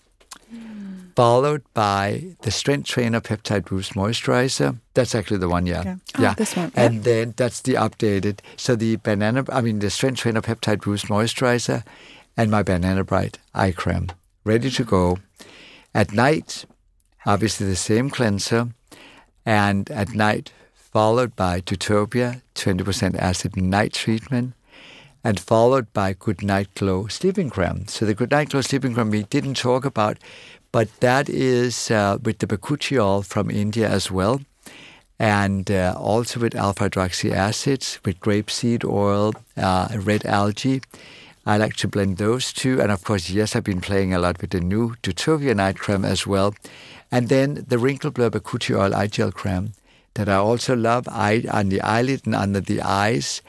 followed by the Strength Trainer Peptide Boost Moisturizer. That's actually the one, yeah. Okay. Oh, yeah. this one. And then that's the updated. So the banana, I mean, the Strength Trainer Peptide Boost Moisturizer and my Banana Bright Eye Cream, ready to go. At night, obviously the same cleanser, and at night, followed by Dewtopia 20% acid night treatment, and followed by Good Night Glow sleeping cream. So the Good Night Glow sleeping cream we didn't talk about, but that is uh, with the bakuchiol from India as well, and uh, also with alpha hydroxy acids, with grapeseed oil, uh, red algae. I like to blend those two, and of course, yes, I've been playing a lot with the new Dewtopia night cream as well, and then the Wrinkle Blur Bakuchiol Eye Gel Cream that I also love eye, on the eyelid and under the eyes.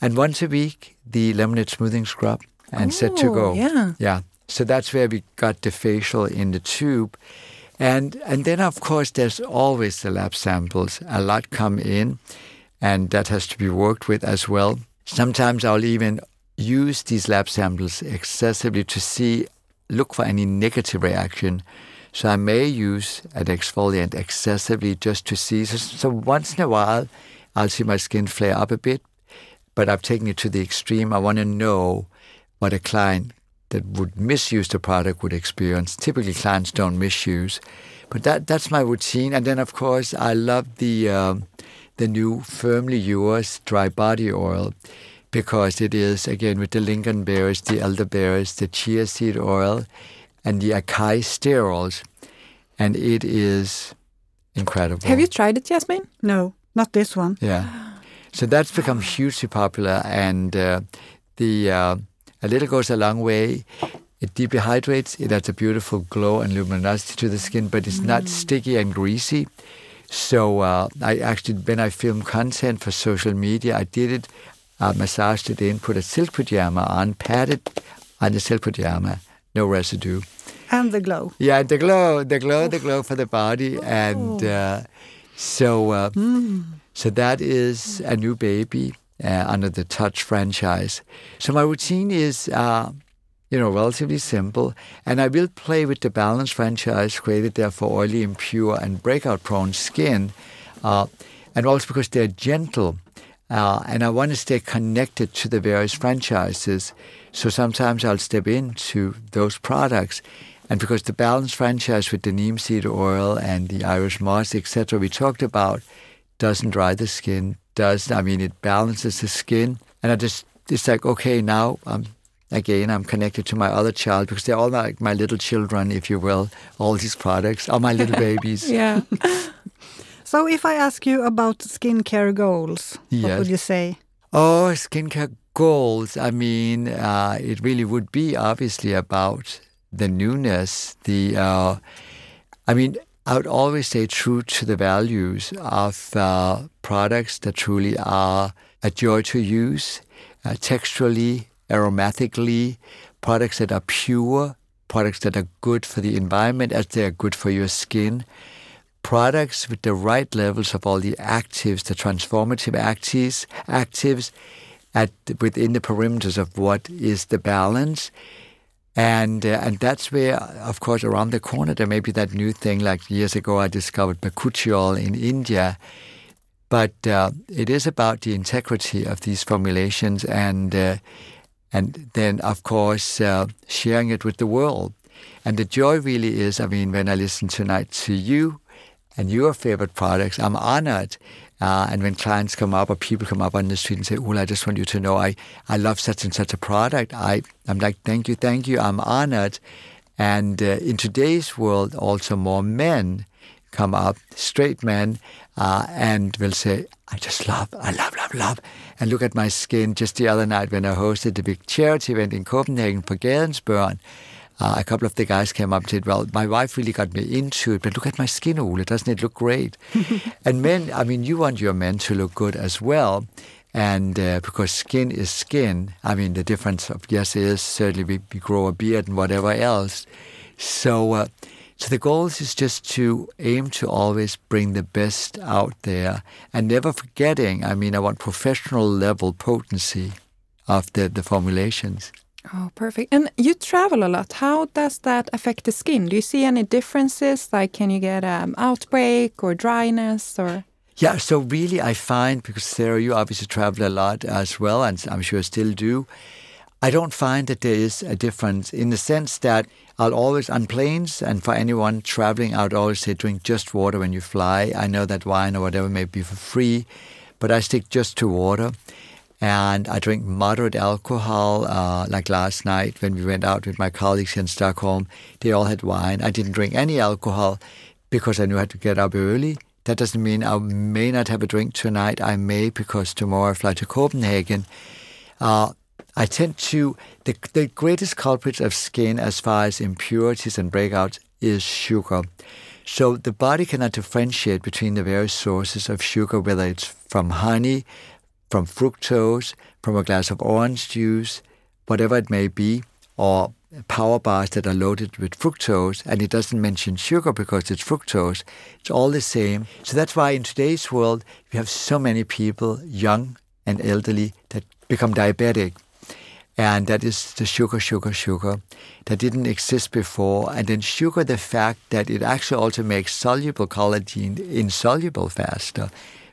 And once a week, the lemonade smoothing scrub and set to Oh, go. yeah. Yeah. So that's where we got the facial in the tube. And and then of course there's always the lab samples. A lot come in and that has to be worked with as well. Sometimes I'll even use these lab samples excessively to see look for any negative reaction. So I may use an exfoliant excessively just to see. So, so once in a while, I'll see my skin flare up a bit, but I've taken it to the extreme. I want to know what a client that would misuse the product would experience. Typically, clients don't misuse, but that that's my routine. And then, of course, I love the um, the new Firmly Yours dry body oil because it is again with the lingonberries, the elderberries, the chia seed oil, and the acai sterols, and it is incredible. Have you tried it, Jasmine? No, not this one. Yeah. So that's become hugely popular, and uh, the uh, a little goes a long way. It deeply hydrates. It adds a beautiful glow and luminosity to the skin, but it's not sticky and greasy. So uh, I actually, when I film content for social media, I did it, uh, massaged it in, put a silk pajama on, patted on the silk pajama, no residue. And the glow. Yeah, the glow, the glow, the glow for the body, and uh, so uh, so that is a new baby uh, under the Touch franchise. So my routine is, uh, you know, relatively simple, and I will play with the Balance franchise created there for oily, impure, and breakout-prone skin, uh, and also because they're gentle. Uh, and I want to stay connected to the various franchises. So sometimes I'll step into those products. And because the Balance franchise with the neem seed oil and the Irish moss, etc., we talked about, doesn't dry the skin, does, I mean, it balances the skin. And I just, it's like, okay, now I'm, again, I'm connected to my other child because they're all like my little children, if you will, all these products are my little babies. Yeah. So if I ask you about skincare goals, what Yes. would you say? Oh, skincare goals. I mean, uh, it really would be obviously about the newness. The, uh, I mean, I would always stay true to the values of uh, products that truly are a joy to use, uh, texturally, aromatically, products that are pure, products that are good for the environment as they are good for your skin products with the right levels of all the actives, the transformative actives, actives at within the perimeters of what is the balance. And uh, and that's where, of course, around the corner there may be that new thing. Like years ago, I discovered bakuchiol in India, but uh, it is about the integrity of these formulations and uh, and then of course uh, sharing it with the world. And the joy really is, I mean, when I listen tonight to you and your favorite products, I'm honored. Uh, and when clients come up or people come up on the street and say, "Well, I just want you to know I, I love such and such a product," I I'm like, "Thank you, thank you." I'm honored. And uh, in today's world, also more men come up, straight men, uh, and will say, I just love, I love, love, love. And look at my skin. Just the other night when I hosted the big charity event in Copenhagen for Gadensburn, uh, a couple of the guys came up and said, Well, my wife really got me into it, but look at my skin, Ole. Doesn't it look great? and men, I mean, you want your men to look good as well. And uh, because skin is skin, I mean, the difference of, yes, is certainly we, we grow a beard and whatever else. So, uh, so the goal is just to aim to always bring the best out there and never forgetting, I mean, I want professional level potency of the, the formulations. Oh, perfect. And you travel a lot. How does that affect the skin? Do you see any differences? Like, can you get an um, outbreak or dryness or? Yeah, so really, I find because Sarah, you obviously travel a lot as well, and I'm sure still do. I don't find that there is a difference in the sense that I'll always on planes and for anyone traveling, I would always say drink just water when you fly. I know that wine or whatever may be for free, but I stick just to water and I drink moderate alcohol. Uh, like last night when we went out with my colleagues in Stockholm, they all had wine. I didn't drink any alcohol because I knew I had to get up early. That doesn't mean I may not have a drink tonight. I may because tomorrow I fly to Copenhagen. Uh, I tend to the the greatest culprit of skin as far as impurities and breakouts is sugar. So the body cannot differentiate between the various sources of sugar, whether it's from honey, from fructose, from a glass of orange juice, whatever it may be, or power bars that are loaded with fructose, and it doesn't mention sugar because it's fructose. It's all the same. So that's why in today's world, we have so many people, young and elderly, that become diabetic. And that is the sugar, sugar, sugar that didn't exist before. And then sugar, the fact that it actually also makes soluble collagen insoluble faster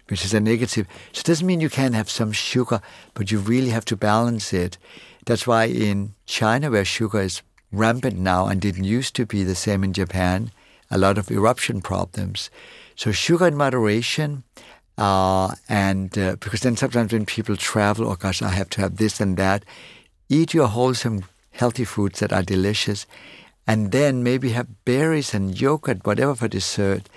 which is a negative. So it doesn't mean you can't have some sugar, but you really have to balance it. That's why in China, where sugar is rampant now and didn't used to be the same in Japan, a lot of eruption problems. So sugar in moderation, uh, and uh, because then sometimes when people travel, oh gosh, I have to have this and that, eat your wholesome, healthy foods that are delicious, and then maybe have berries and yogurt, whatever for dessert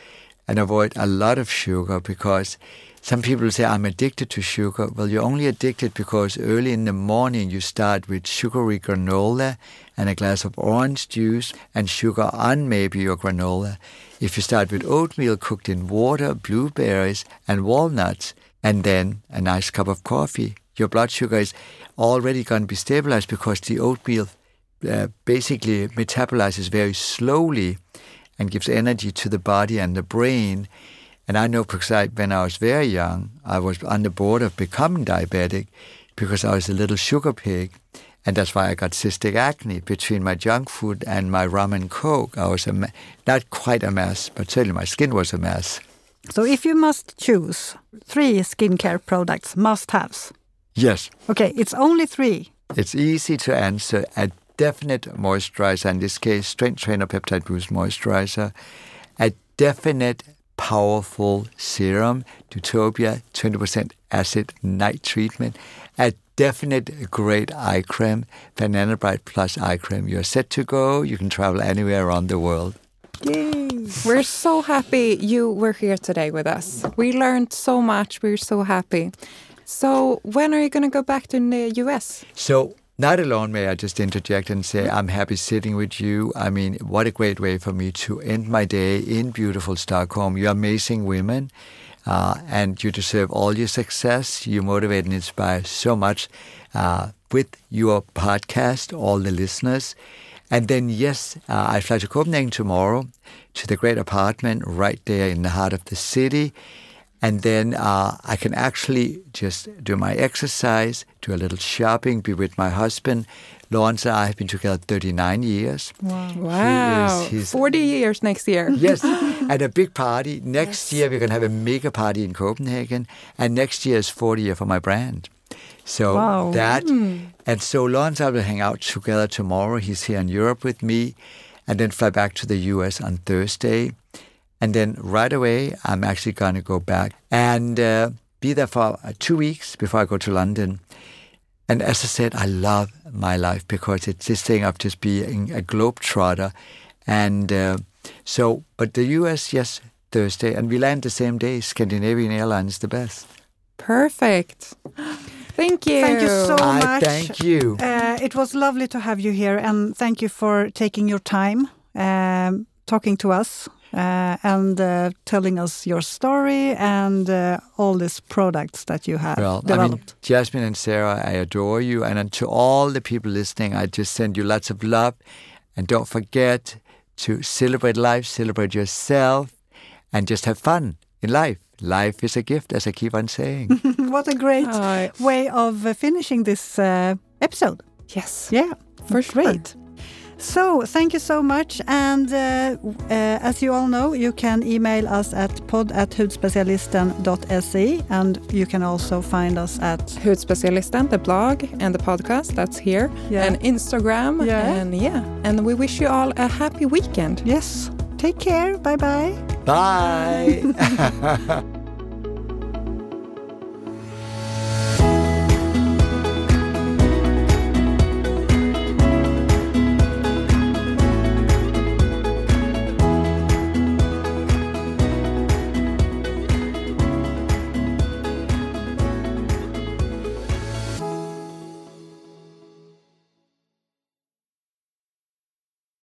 and avoid a lot of sugar because some people say, I'm addicted to sugar. Well, you're only addicted because early in the morning you start with sugary granola and a glass of orange juice and sugar on maybe your granola. If you start with oatmeal cooked in water, blueberries, and walnuts, and then a nice cup of coffee, your blood sugar is already going to be stabilized because the oatmeal uh, basically metabolizes very slowly and gives energy to the body and the brain. And I know because I, when I was very young, I was on the border of becoming diabetic because I was a little sugar pig. And that's why I got cystic acne between my junk food and my rum and coke. I was a me- not quite a mess, but certainly my skin was a mess. So, if you must choose three skincare products, must-haves. Yes. Okay, it's only three. It's easy to answer. A definite moisturizer, in this case, Strength Trainer Peptide Boost Moisturizer, a definite powerful serum, Dewtopia 20% acid night treatment, a definite great eye cream, Banana Bright Plus eye cream. You're set to go. You can travel anywhere around the world. Yay! We're so happy you were here today with us. We learned so much. We're so happy. So, when are you going to go back to the US? So, not alone, may I just interject and say I'm happy sitting with you. I mean, what a great way for me to end my day in beautiful Stockholm. You're amazing women, uh, and you deserve all your success. You motivate and inspire so much uh, with your podcast, all the listeners. And then, yes, uh, I fly to Copenhagen tomorrow to the great apartment right there in the heart of the city. And then uh, I can actually just do my exercise, do a little shopping, be with my husband. Lawrence and I have been together 39 years. Wow. wow. He is, 40 years next year. yes. And a big party. Next yes. year, we're going to have a mega party in Copenhagen. And next year is 40 year for my brand. So wow. that. Mm. And so Lawrence and I will hang out together tomorrow. He's here in Europe with me. and then fly back to the US on Thursday. And then right away, I'm actually going to go back and uh, be there for uh, two weeks before I go to London. And as I said, I love my life because it's this thing of just being a globetrotter. And uh, so, but the US, yes, Thursday, and we land the same day. Scandinavian Airlines, the best. Perfect. Thank you. Thank you so I much. thank you. Uh, it was lovely to have you here, and thank you for taking your time um, talking to us and uh, telling us your story and uh, all these products that you have Well, I mean, Jasmine and Sarah, I adore you. And to all the people listening, I just send you lots of love. And don't forget to celebrate life, celebrate yourself, and just have fun in life. Life is a gift, as I keep on saying. what a great Uh, way of uh, finishing this uh, episode. yes, Yeah, for sure. Great. So, thank you so much. And uh, uh, as you all know, you can email us at pod at hudspecialisten.se and you can also find us at Hudspecialisten, the blog and the podcast that's here, Yeah. and Instagram, Yeah. and yeah, and we wish you all a happy weekend. Yes. Take care. Bye bye. Bye.